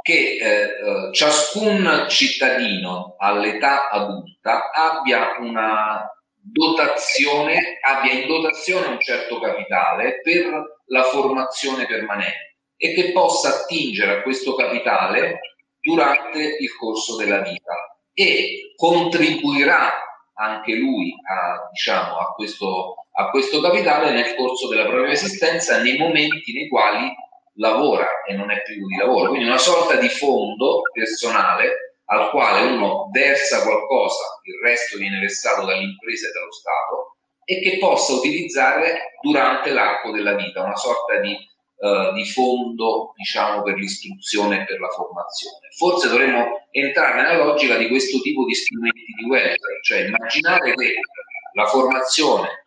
B: che eh, eh ciascun cittadino all'età adulta abbia una dotazione, abbia in dotazione un certo capitale per la formazione permanente e che possa attingere a questo capitale durante il corso della vita. E contribuirà anche lui a, diciamo, a, questo, a questo capitale nel corso della propria esistenza nei momenti nei quali lavora e non è privo di lavoro. Quindi una sorta di fondo personale al quale uno versa qualcosa, il resto viene versato dall'impresa e dallo Stato, e che possa utilizzare durante l'arco della vita, una sorta di, uh, di fondo diciamo, per l'istruzione e per la formazione. Forse dovremmo entrare nella logica di questo tipo di strumenti di welfare, cioè immaginare che la formazione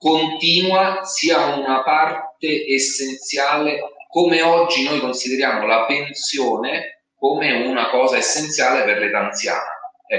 B: continua sia una parte essenziale come oggi noi consideriamo la pensione come una cosa essenziale per l'età anziana. È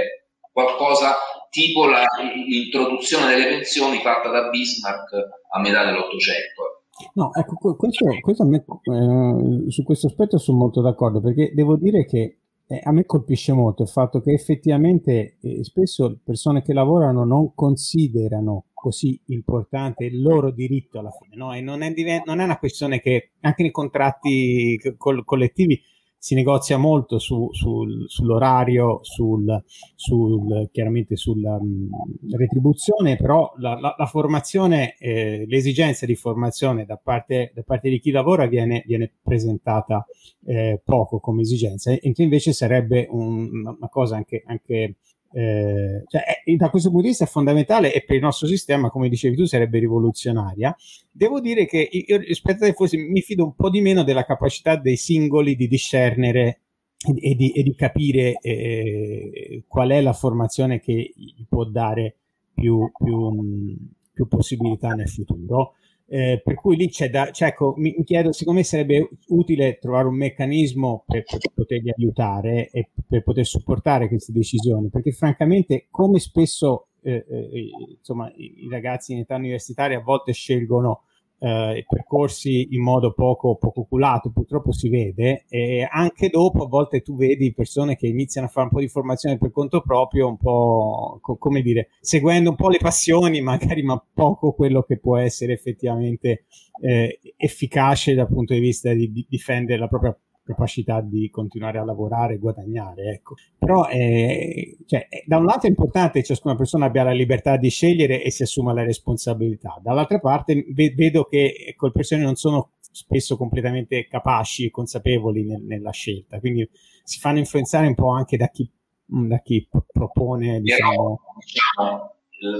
B: qualcosa tipo l'introduzione delle pensioni fatta da Bismarck a metà dell'Ottocento.
A: No, ecco, questo, questo me, eh, su questo aspetto sono molto d'accordo perché devo dire che eh, a me colpisce molto il fatto che effettivamente eh, spesso persone che lavorano non considerano così importante il loro diritto alla fine, no? E non è, non è una questione che anche nei contratti collettivi si negozia molto su, sul, sull'orario, sul, sul, chiaramente sulla um, retribuzione, però la, la, la formazione, eh, l'esigenza di formazione da parte, da parte, di chi lavora viene, viene presentata eh, poco come esigenza, e invece sarebbe un, una cosa anche, anche eh, cioè, da questo punto di vista è fondamentale e per il nostro sistema, come dicevi tu, sarebbe rivoluzionaria. Devo dire che io rispetto a forse mi fido un po' di meno della capacità dei singoli di discernere e, e, di, e di, capire eh, qual è la formazione che gli può dare più, più, più possibilità nel futuro. Eh, per cui lì c'è da, cioè, ecco, mi, chiedo, secondo me sarebbe utile trovare un meccanismo per, per, poterli aiutare e per poter supportare queste decisioni, perché francamente, come spesso eh, eh, insomma, i, i, ragazzi in età universitaria a volte scelgono eh, percorsi in modo poco, poco culato, purtroppo si vede, e anche dopo a volte tu vedi persone che iniziano a fare un po' di formazione per conto proprio, un po' co- come dire, seguendo un po' le passioni, (laughs) magari, ma poco quello che può essere effettivamente eh, efficace dal punto di vista di, di difendere la propria capacità di continuare a lavorare e guadagnare. Ecco. Però eh, cioè, da un lato è importante che ciascuna persona abbia la libertà di scegliere e si assuma la responsabilità, dall'altra parte ve- vedo che ecco, le persone non sono spesso completamente capaci e consapevoli nel, nella scelta, quindi si fanno influenzare un po' anche da chi, mm, da chi propone. Diciamo...
B: diciamo,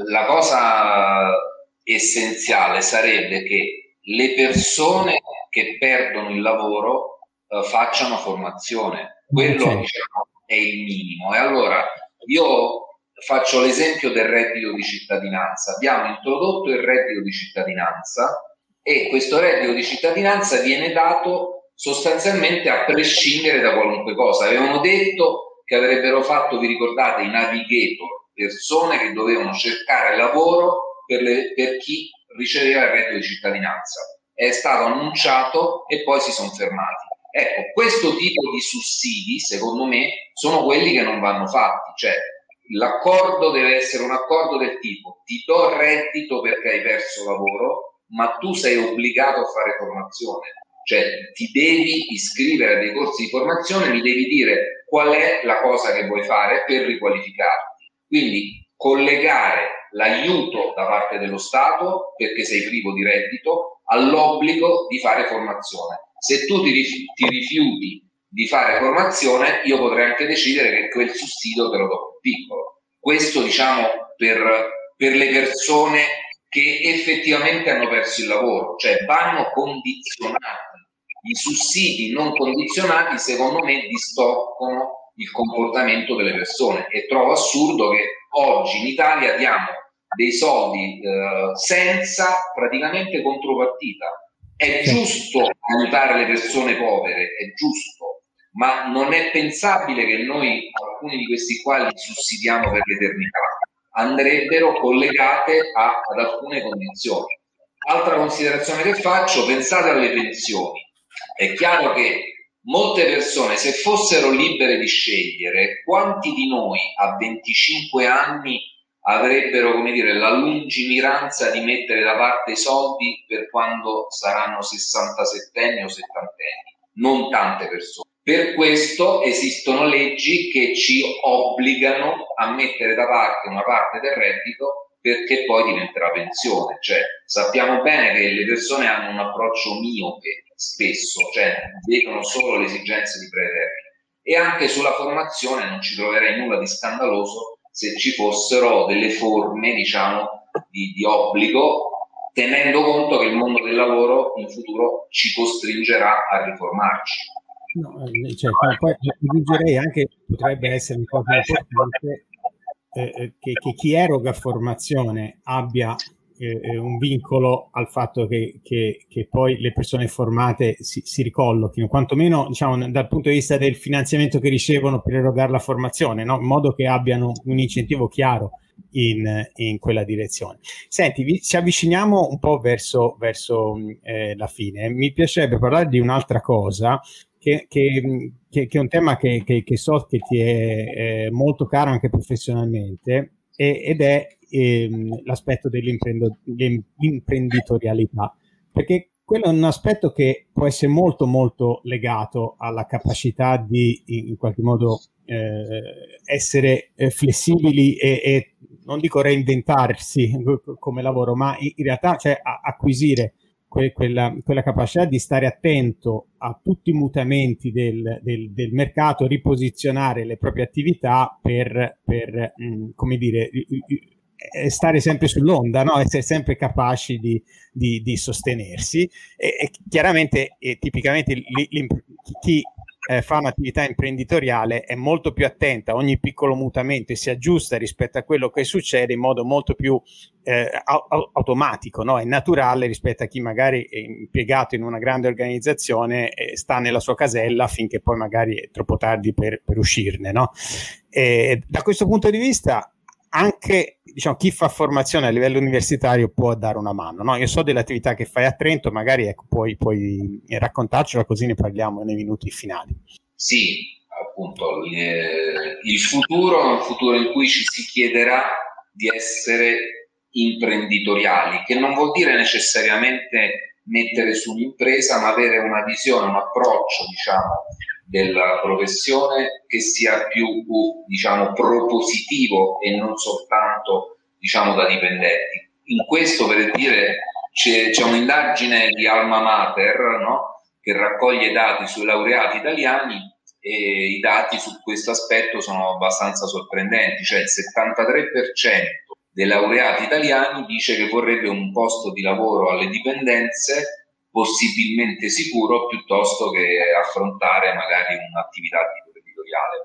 B: la cosa essenziale sarebbe che le persone che perdono il lavoro uh, facciano formazione. Quello okay. diciamo, è il minimo. E allora io faccio l'esempio del reddito di cittadinanza. Abbiamo introdotto il reddito di cittadinanza e questo reddito di cittadinanza viene dato sostanzialmente a prescindere da qualunque cosa. Avevano detto che avrebbero fatto, vi ricordate, i navigator, persone che dovevano cercare lavoro per, le, per chi riceveva il reddito di cittadinanza. È stato annunciato e poi si sono fermati. Ecco, questo tipo di sussidi, secondo me, sono quelli che non vanno fatti, cioè l'accordo deve essere un accordo del tipo ti do reddito perché hai perso lavoro, ma tu sei obbligato a fare formazione, cioè ti devi iscrivere a dei corsi di formazione, mi devi dire qual è la cosa che vuoi fare per riqualificarti. Quindi collegare l'aiuto da parte dello Stato perché sei privo di reddito all'obbligo di fare formazione se tu ti, rifiuti di fare formazione, io potrei anche decidere che quel sussidio te lo do piccolo. Questo diciamo per, per le persone che effettivamente hanno perso il lavoro, cioè vanno condizionati. I sussidi non condizionati, secondo me, distoccano il comportamento delle persone e trovo assurdo che oggi in Italia diamo dei soldi eh, senza praticamente contropartita. È giusto aiutare le persone povere, è giusto, ma non è pensabile che noi alcuni di questi qua li sussidiamo per l'eternità. Andrebbero collegate a, ad alcune condizioni. Altra considerazione che faccio, pensate alle pensioni. È chiaro che molte persone, se fossero libere di scegliere, quanti di noi a 25 anni avrebbero come dire, la lungimiranza di mettere da parte i soldi per quando saranno 67 o 70 anni, non tante persone. Per questo esistono leggi che ci obbligano a mettere da parte una parte del reddito perché poi diventerà pensione. Cioè, sappiamo bene che le persone hanno un approccio miope spesso, cioè vedono solo le esigenze di breve termine. E anche sulla formazione non ci troverei nulla di scandaloso se ci fossero delle forme, diciamo, di, di obbligo, tenendo conto che il mondo del lavoro in futuro ci costringerà a riformarci.
A: No, eh, cioè, poi aggiungerei anche, potrebbe essere un po' importante, eh, eh, che, che, chi eroga formazione abbia eh, un vincolo al fatto che, che, che, poi le persone formate si, si ricollochino, quantomeno diciamo, dal punto di vista del finanziamento che ricevono per erogare la formazione, no? in modo che abbiano un incentivo chiaro in, in quella direzione. Senti, vi, ci avviciniamo un po' verso, verso eh, la fine. Mi piacerebbe parlare di un'altra cosa che, che, che, che, è un tema che, so che ti è eh, molto caro anche professionalmente ed è ehm, l'aspetto dell'imprenditorialità, perché quello è un aspetto che può essere molto molto legato alla capacità di in qualche modo eh, essere eh, flessibili e, e, non dico reinventarsi come lavoro, ma in, realtà cioè, acquisire que, quella, quella, capacità di stare attento a tutti i mutamenti del, del, del mercato, riposizionare le proprie attività per, per mh, mm, come dire, stare sempre sull'onda, no? essere sempre capaci di, di, di sostenersi. E, e chiaramente, e tipicamente, chi eh, fa un'attività imprenditoriale è molto più attenta a ogni piccolo mutamento e si aggiusta rispetto a quello che succede in modo molto più eh, automatico, no? è naturale rispetto a chi magari è impiegato in una grande organizzazione e sta nella sua casella finché poi magari è troppo tardi per, per uscirne. No? da questo punto di vista anche diciamo, chi fa formazione a livello universitario può dare una mano. No? Io so delle attività che fai a Trento, magari ecco, puoi, puoi raccontarcela così ne parliamo nei minuti finali.
B: Sì, appunto, il futuro è un futuro in cui ci si chiederà di essere imprenditoriali, che non vuol dire necessariamente mettere su un'impresa, ma avere una visione, un approccio, diciamo, della professione che sia più diciamo, propositivo e non soltanto diciamo, da dipendenti. In questo per dire c'è, c'è un'indagine di Alma Mater no? che raccoglie dati sui laureati italiani e i dati su questo aspetto sono abbastanza sorprendenti, cioè il 73% dei laureati italiani dice che vorrebbe un posto di lavoro alle dipendenze possibilmente sicuro piuttosto che affrontare magari un'attività imprenditoriale.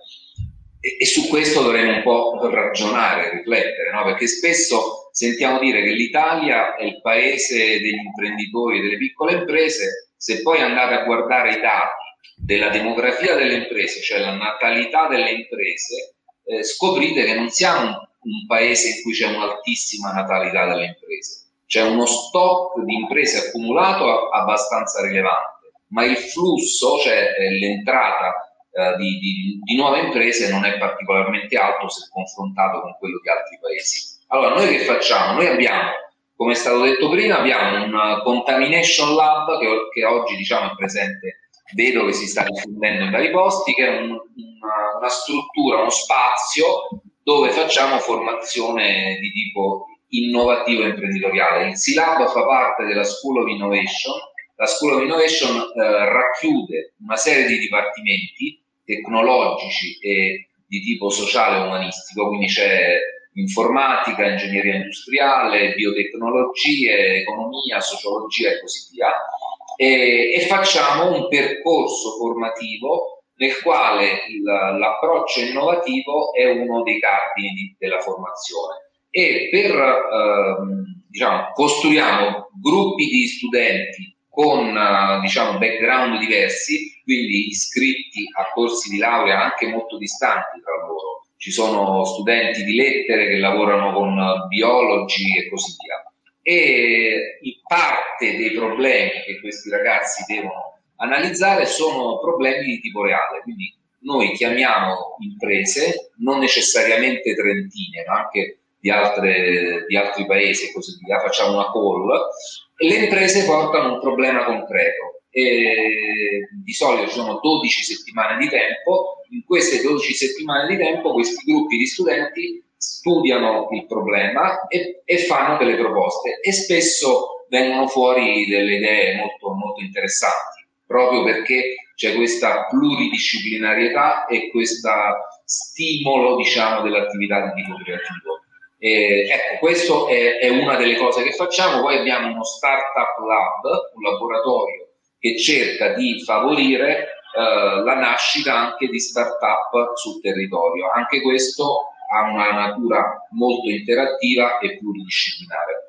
B: E, e, su questo dovremmo un po' ragionare, riflettere, no? perché spesso sentiamo dire che l'Italia è il paese degli imprenditori delle piccole imprese, se poi andate a guardare i dati della demografia delle imprese, cioè la natalità delle imprese, eh, scoprite che non siamo un, un paese in cui c'è un'altissima natalità delle imprese c'è uno stock di imprese accumulato abbastanza rilevante, ma il flusso, cioè eh, l'entrata eh, di, di, di, nuove imprese non è particolarmente alto se confrontato con quello di altri paesi. Allora, noi che facciamo? Noi abbiamo, come è stato detto prima, abbiamo un contamination lab che, che oggi diciamo, è presente, vedo che si sta diffondendo in vari posti, che è un, una, una struttura, uno spazio dove facciamo formazione di tipo innovativo e imprenditoriale. Il SILAB fa parte della School of Innovation la School of Innovation eh, racchiude una serie di dipartimenti tecnologici e di tipo sociale e umanistico, quindi c'è informatica, ingegneria industriale, biotecnologie, economia, sociologia e così via. E, e facciamo un percorso formativo nel quale il, l'approccio innovativo è uno dei cardini di, della formazione e per ehm, diciamo, costruiamo gruppi di studenti con uh, diciamo, background diversi, quindi iscritti a corsi di laurea anche molto distanti tra loro. Ci sono studenti di lettere che lavorano con biologi e così via. E parte dei problemi che questi ragazzi devono analizzare sono problemi di tipo reale, quindi noi chiamiamo imprese, non necessariamente trentine, ma anche di, altre, di altri paesi e così via, facciamo una call le imprese portano un problema concreto. E di solito ci sono 12 settimane di tempo, in queste 12 settimane di tempo questi gruppi di studenti studiano il problema e, e fanno delle proposte e spesso vengono fuori delle idee molto, molto interessanti, proprio perché c'è questa pluridisciplinarietà e questo stimolo diciamo, dell'attività di tipo creativo. Eh, ecco, questo è, è, una delle cose che facciamo. Poi abbiamo uno startup lab, un laboratorio che cerca di favorire eh, la nascita anche di startup sul territorio. Anche questo ha una natura molto interattiva e pluridisciplinare.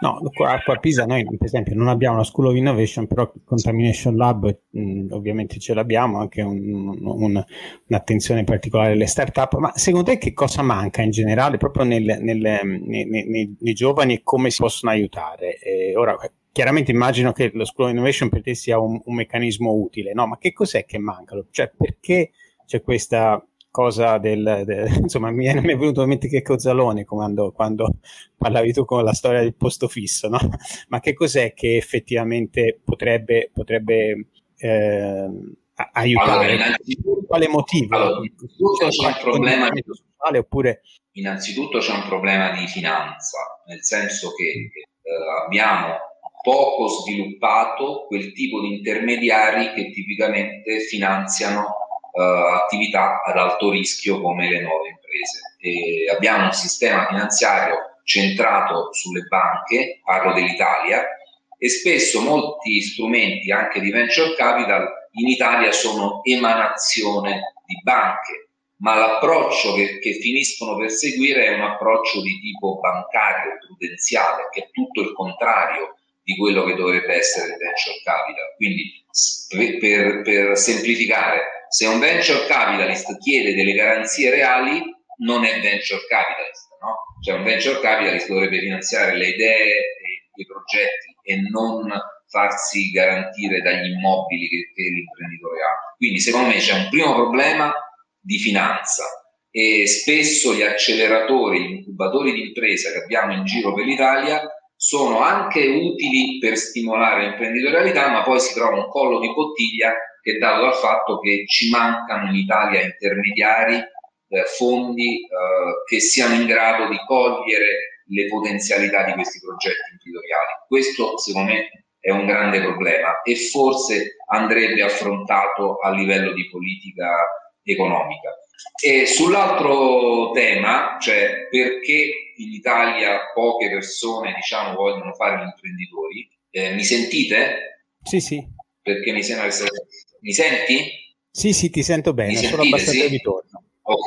A: No, qua, a Pisa noi per esempio non abbiamo una School of Innovation, però il Contamination Lab mh, ovviamente ce l'abbiamo, anche un, un, un'attenzione particolare alle start-up, ma secondo te che cosa manca in generale proprio nel, nel, nei, nei, nei, giovani e come si possono aiutare? Eh, ora, chiaramente immagino che lo School of Innovation per te sia un, un meccanismo utile, no? ma che cos'è che manca? Cioè perché c'è questa cosa del, del (laughs) insomma mi è, mi è, venuto in mente che Cozzalone quando, quando parlavi tu con la storia del posto fisso no? (laughs) ma che cos'è che effettivamente potrebbe, potrebbe eh, aiutare? allora, quale motivo?
B: allora, c'è, c'è un problema di
A: sociale oppure
B: innanzitutto c'è un problema di finanza nel senso che eh, abbiamo poco sviluppato quel tipo di intermediari che tipicamente finanziano attività ad alto rischio come le nuove imprese. E abbiamo un sistema finanziario centrato sulle banche, parlo dell'Italia, e spesso molti strumenti anche di venture capital in Italia sono emanazione di banche, ma l'approccio che, che, finiscono per seguire è un approccio di tipo bancario, prudenziale, che è tutto il contrario di quello che dovrebbe essere il venture capital. Quindi per, per semplificare, se un venture capitalist chiede delle garanzie reali, non è venture capitalist, no? Cioè un venture capitalist dovrebbe finanziare le idee i progetti e non farsi garantire dagli immobili che, che l'imprenditore ha. Quindi secondo me c'è un primo problema di finanza e spesso gli acceleratori, gli incubatori di impresa che abbiamo in giro per l'Italia sono anche utili per stimolare l'imprenditorialità, ma poi si trova un collo di bottiglia che è dato dal fatto che ci mancano in Italia intermediari, eh, fondi eh, che siano in grado di cogliere le potenzialità di questi progetti imprenditoriali. Questo secondo me è un grande problema e forse andrebbe affrontato a livello di politica economica. E sull'altro tema, cioè perché in Italia poche persone diciamo, vogliono fare gli imprenditori, eh, mi sentite?
A: Sì, sì.
B: Perché mi sembra essere... Mi senti?
A: Sì, sì, ti sento bene, mi sono abbastanza sì? ritorno.
B: Ok.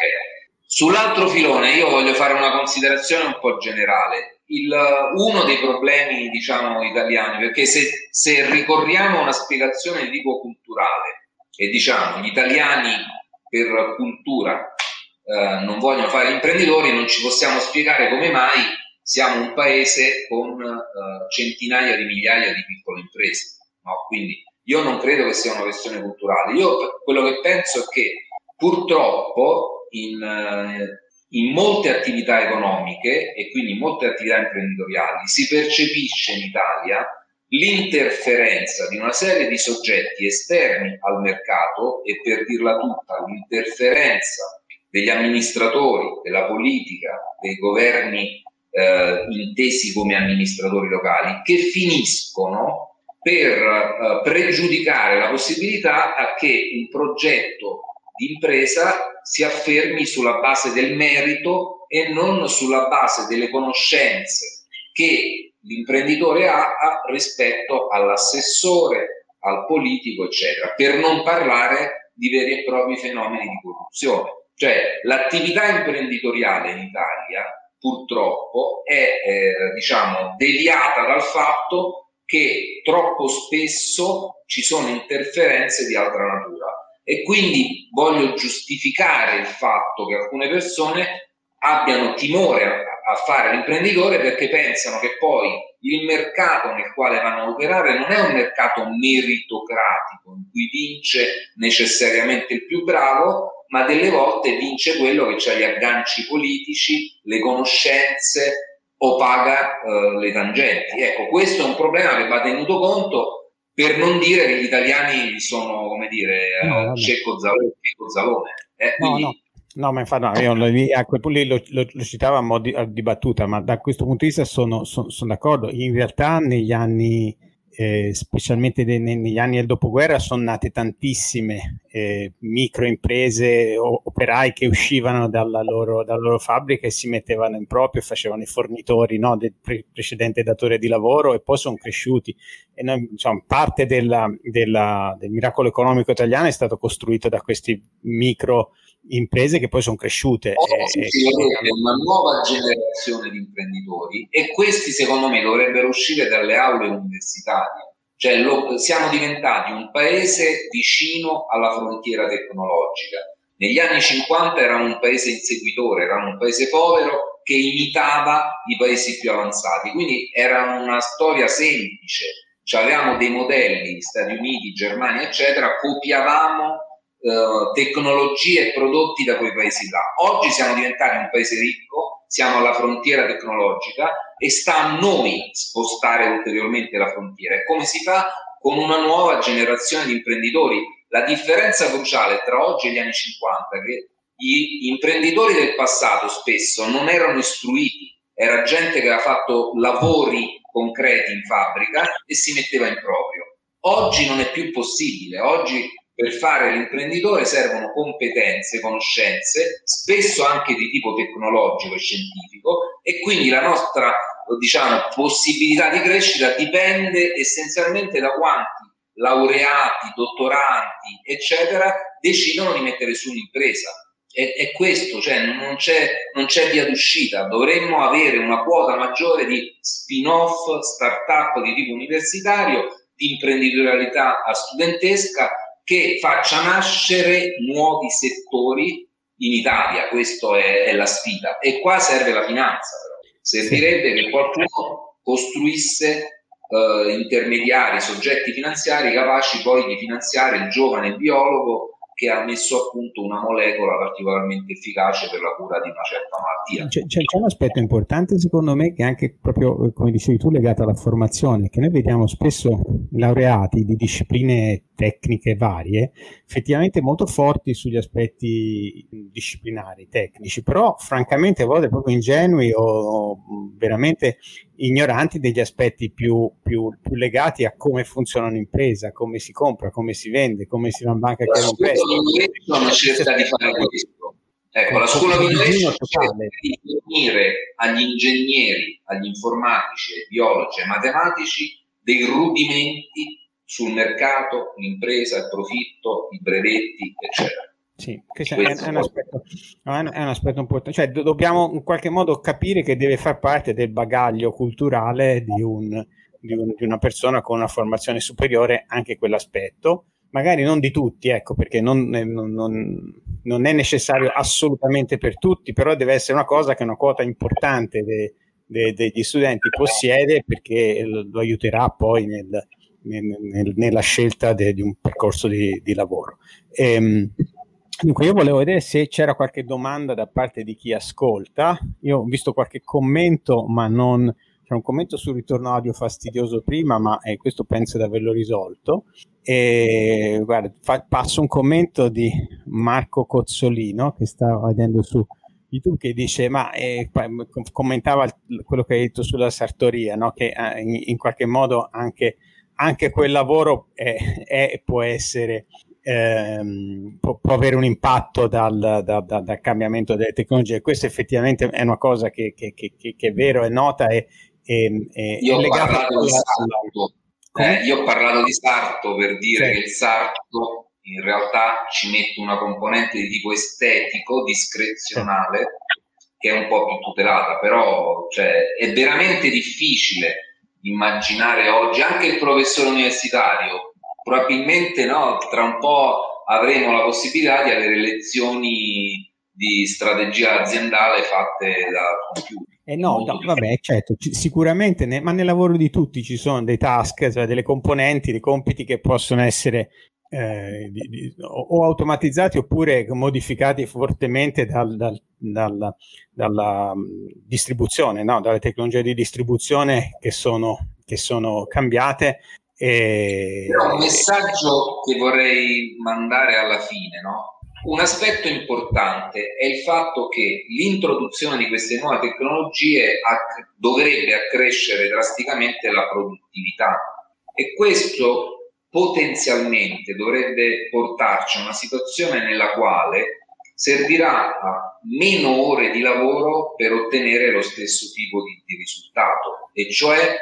B: Sull'altro filone io voglio fare una considerazione un po' generale. Il, uno dei problemi, diciamo, italiani, perché se, se ricorriamo a una spiegazione di tipo culturale e diciamo gli italiani per cultura eh, non vogliono fare imprenditori, non ci possiamo spiegare come mai siamo un paese con eh, centinaia di migliaia di piccole imprese. No? Quindi io non credo che sia una questione culturale. Io quello che penso è che purtroppo in, eh, in molte attività economiche e quindi in molte attività imprenditoriali si percepisce in Italia l'interferenza di una serie di soggetti esterni al mercato e per dirla tutta l'interferenza degli amministratori, della politica, dei governi eh, intesi come amministratori locali che finiscono per uh, pregiudicare la possibilità che un progetto di impresa si affermi sulla base del merito e non sulla base delle conoscenze che l'imprenditore ha, ha rispetto all'assessore, al politico, eccetera, per non parlare di veri e propri fenomeni di corruzione. Cioè l'attività imprenditoriale in Italia purtroppo è eh, diciamo deviata dal fatto che troppo spesso ci sono interferenze di altra natura. E quindi voglio giustificare il fatto che alcune persone abbiano timore a, a fare l'imprenditore perché pensano che poi il mercato nel quale vanno a operare non è un mercato meritocratico in cui vince necessariamente il più bravo, ma delle volte vince quello che ha gli agganci politici, le conoscenze o paga uh, le tangenti. Ecco, questo è un problema che va tenuto conto per non dire che gli italiani sono, come dire, no, uh, cieco zalone. Eh,
A: no, no. No, ma infatti no, io lo, a quel punto lì lo, lo, lo citavo a mo' di, di, battuta, ma da questo punto di vista sono, sono, sono d'accordo. In realtà negli anni, eh, specialmente de, negli anni del dopoguerra, sono nate tantissime eh, microimprese o operai che uscivano dalla loro, dalla loro, fabbrica e si mettevano in proprio, facevano i fornitori no, del pre- precedente datore di lavoro e poi sono cresciuti. Noi, insomma, parte della, della, del miracolo economico italiano è stato costruito da questi micro imprese che poi sono cresciute.
B: Oh, sì, sì, è una nuova generazione di imprenditori e questi secondo me dovrebbero uscire dalle aule universitarie. Cioè lo, siamo diventati un paese vicino alla frontiera tecnologica. Negli anni 50 eravamo un paese inseguitore, eravamo un paese povero che imitava i paesi più avanzati. Quindi era una storia semplice. Cioè, avevamo dei modelli, Stati Uniti, Germania, eccetera, copiavamo eh, tecnologie e prodotti da quei paesi là. Oggi siamo diventati un paese ricco, siamo alla frontiera tecnologica e sta a noi spostare ulteriormente la frontiera. E come si fa? Con una nuova generazione di imprenditori. La differenza cruciale tra oggi e gli anni 50 è che gli imprenditori del passato spesso non erano istruiti, era gente che aveva fatto lavori concreti in fabbrica e si metteva in proprio. Oggi non è più possibile, oggi per fare l'imprenditore servono competenze, conoscenze, spesso anche di tipo tecnologico e scientifico e quindi la nostra diciamo, possibilità di crescita dipende essenzialmente da quanti laureati, dottorati, eccetera, decidono di mettere su un'impresa. È, è questo, cioè non c'è, non c'è via d'uscita, dovremmo avere una quota maggiore di spin-off, start-up di tipo universitario, di imprenditorialità studentesca che faccia nascere nuovi settori in Italia. Questa è, è, la sfida. E qua serve la finanza. Però. Servirebbe che qualcuno costruisse eh, intermediari, soggetti finanziari capaci poi di finanziare il giovane biologo che ha messo a punto una molecola particolarmente efficace per la cura di una certa malattia.
A: C'è, c'è, un aspetto importante secondo me che è anche proprio, come dicevi tu, legato alla formazione, che noi vediamo spesso laureati di discipline tecniche varie, effettivamente molto forti sugli aspetti disciplinari, tecnici, però francamente a volte proprio ingenui o veramente ignoranti degli aspetti più, più, più, legati a come funziona un'impresa, come si compra, come si vende, come si va in banca
B: a non cerca di fare questo. Ecco, la scuola di inglese cerca di fornire agli ingegneri, agli informatici, ai biologi, ai matematici dei rudimenti sul mercato, l'impresa, il profitto, i brevetti, eccetera.
A: Sì, questo è, è, un aspetto, è, un aspetto, importante, cioè do, dobbiamo in qualche modo capire che deve far parte del bagaglio culturale di, un, di, un, di una persona con una formazione superiore anche quell'aspetto, magari non di tutti, ecco, perché non, non, non, è necessario assolutamente per tutti, però deve essere una cosa che una quota importante de, de, degli studenti possiede perché lo, aiuterà poi nel, nel, nella scelta de, di un percorso di, di lavoro. Ehm, Dunque, io volevo vedere se c'era qualche domanda da parte di chi ascolta. Io ho visto qualche commento, ma non c'è un commento sul ritorno audio fastidioso prima, ma eh, questo penso di averlo risolto. E guarda, fa, passo un commento di Marco Cozzolino che sta vedendo su YouTube che dice: Ma eh, commentava quello che hai detto sulla sartoria, no? che eh, in, in, qualche modo anche anche quel lavoro è, è, può essere ehm, può, può, avere un impatto dal, da, da, dal, cambiamento delle tecnologie. Questo effettivamente è una cosa che, che, che, che è vero, è nota e, e,
B: e io, è legata alla, sarto, eh, io ho parlato di sarto per dire sì. che il sarto in realtà ci mette una componente di tipo estetico, discrezionale, sì. che è un po' più tutelata, però cioè, è veramente difficile immaginare oggi, anche il professore universitario probabilmente no, tra un po' avremo la possibilità di avere lezioni di strategia aziendale fatte da computer.
A: Eh no, no vabbè, certo, c- sicuramente, ne- ma nel lavoro di tutti ci sono dei task, cioè delle componenti, dei compiti che possono essere eh, di, di, o automatizzati oppure modificati fortemente dal, dal, dal, dalla distribuzione, no? dalle tecnologie di distribuzione che sono, che sono cambiate
B: e... Però un messaggio che vorrei mandare alla fine, no? Un aspetto importante è il fatto che l'introduzione di queste nuove tecnologie acc- dovrebbe accrescere drasticamente la produttività. E questo potenzialmente dovrebbe portarci a una situazione nella quale servirà meno ore di lavoro per ottenere lo stesso tipo di, di risultato, e cioè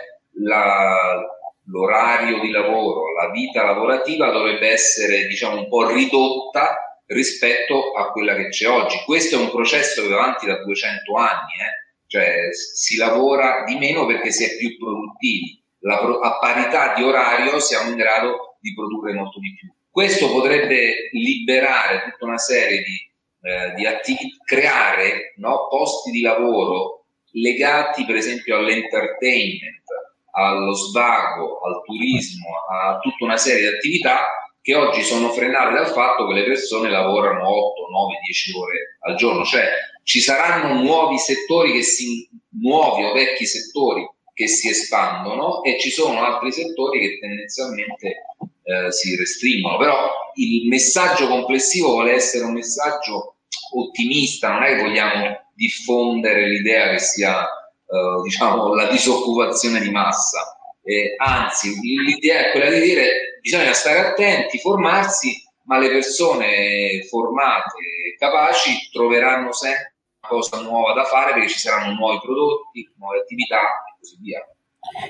B: la, l'orario di lavoro, la vita lavorativa dovrebbe essere diciamo un po' ridotta rispetto a quella che c'è oggi. Questo è un processo che va avanti da 200 anni, eh? cioè si lavora di meno perché si è più produttivi. La, a parità di orario siamo in grado di produrre molto di più. Questo potrebbe liberare tutta una serie di, eh, di attività, creare no, posti di lavoro legati per esempio all'entertainment, allo svago, al turismo, a tutta una serie di attività che oggi sono frenate dal fatto che le persone lavorano 8, 9, 10 ore al giorno, cioè ci saranno nuovi settori che si nuovi o vecchi settori che si espandono e ci sono altri settori che tendenzialmente eh, si restringono, però il messaggio complessivo vuole essere un messaggio ottimista, non è che vogliamo diffondere l'idea che sia eh, diciamo, la disoccupazione di massa. Eh, anzi, l'idea è quella di dire bisogna stare attenti, formarsi, ma le persone formate e capaci troveranno sempre una cosa nuova da fare perché ci saranno nuovi prodotti, nuove attività e così via.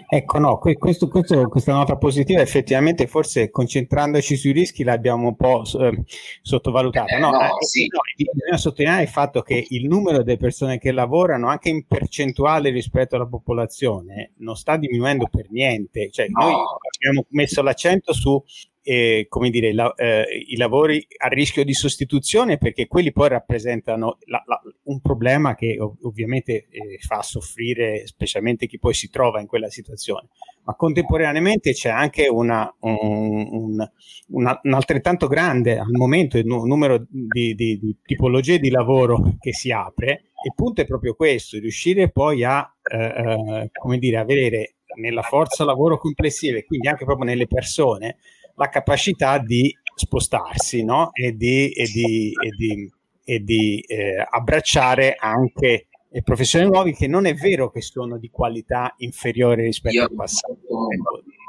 A: Ecco, no, questo, questo, questa nota positiva effettivamente forse concentrandoci sui rischi l'abbiamo un po' eh, sottovalutata. No, no, eh, sì. no, bisogna sottolineare il fatto che il numero delle persone che lavorano, anche in percentuale rispetto alla popolazione, non sta diminuendo per niente. Cioè, no. noi abbiamo messo l'accento su eh, come dire, la, eh, i lavori a rischio di sostituzione perché quelli poi rappresentano la, la, un problema che ov- ovviamente eh, fa soffrire specialmente chi poi si trova in quella situazione. Ma contemporaneamente c'è anche una, un, un, una, un, altrettanto grande al momento il n- numero di, di, di, tipologie di lavoro che si apre. Il punto è proprio questo, riuscire poi a eh, eh, come dire, avere nella forza lavoro complessiva e quindi anche proprio nelle persone la capacità di spostarsi no? e di, e di, e di, e di eh, abbracciare anche professioni nuove che non è vero che sono di qualità inferiore rispetto Io al passato.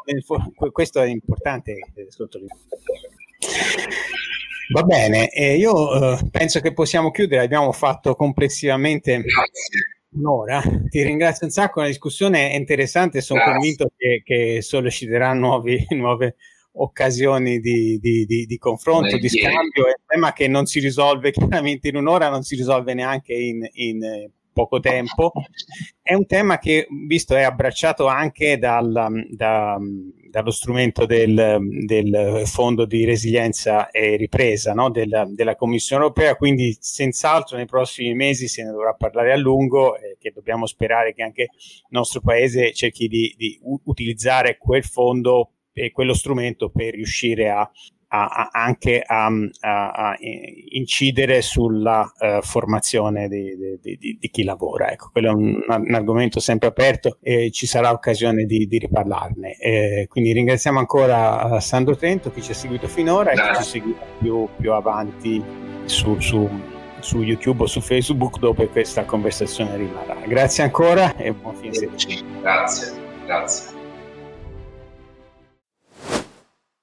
A: Ecco, questo è importante eh, sottolineare. Va bene, eh, io eh, penso che possiamo chiudere, abbiamo fatto complessivamente un'ora. Ti ringrazio un sacco, la discussione è interessante, sono Grazie. convinto che, che solleciterà nuovi, (laughs) nuove occasioni di, di, di, di confronto, di scambio, è un tema che non si risolve (laughs) chiaramente in un'ora, non si risolve neanche in, in eh, poco tempo. È un tema che, visto, è abbracciato anche dal, da, dallo strumento del, del, Fondo di Resilienza e Ripresa no? della, della, Commissione Europea, quindi senz'altro nei prossimi mesi se ne dovrà parlare a lungo e che dobbiamo sperare che anche il nostro Paese cerchi di, di utilizzare quel fondo e quello strumento per riuscire a, a, a anche a, a, incidere sulla uh, formazione di, di, di, di, chi lavora. Ecco, quello è un, un, argomento sempre aperto e ci sarà occasione di, riparlarne. Eh, quindi ringraziamo ancora Sandro Trento, chi ci ha seguito finora e chi ci seguirà più, più avanti su, su, su YouTube o su Facebook dove questa conversazione rimarrà. Grazie ancora e buon fine settimana.
B: Grazie, grazie.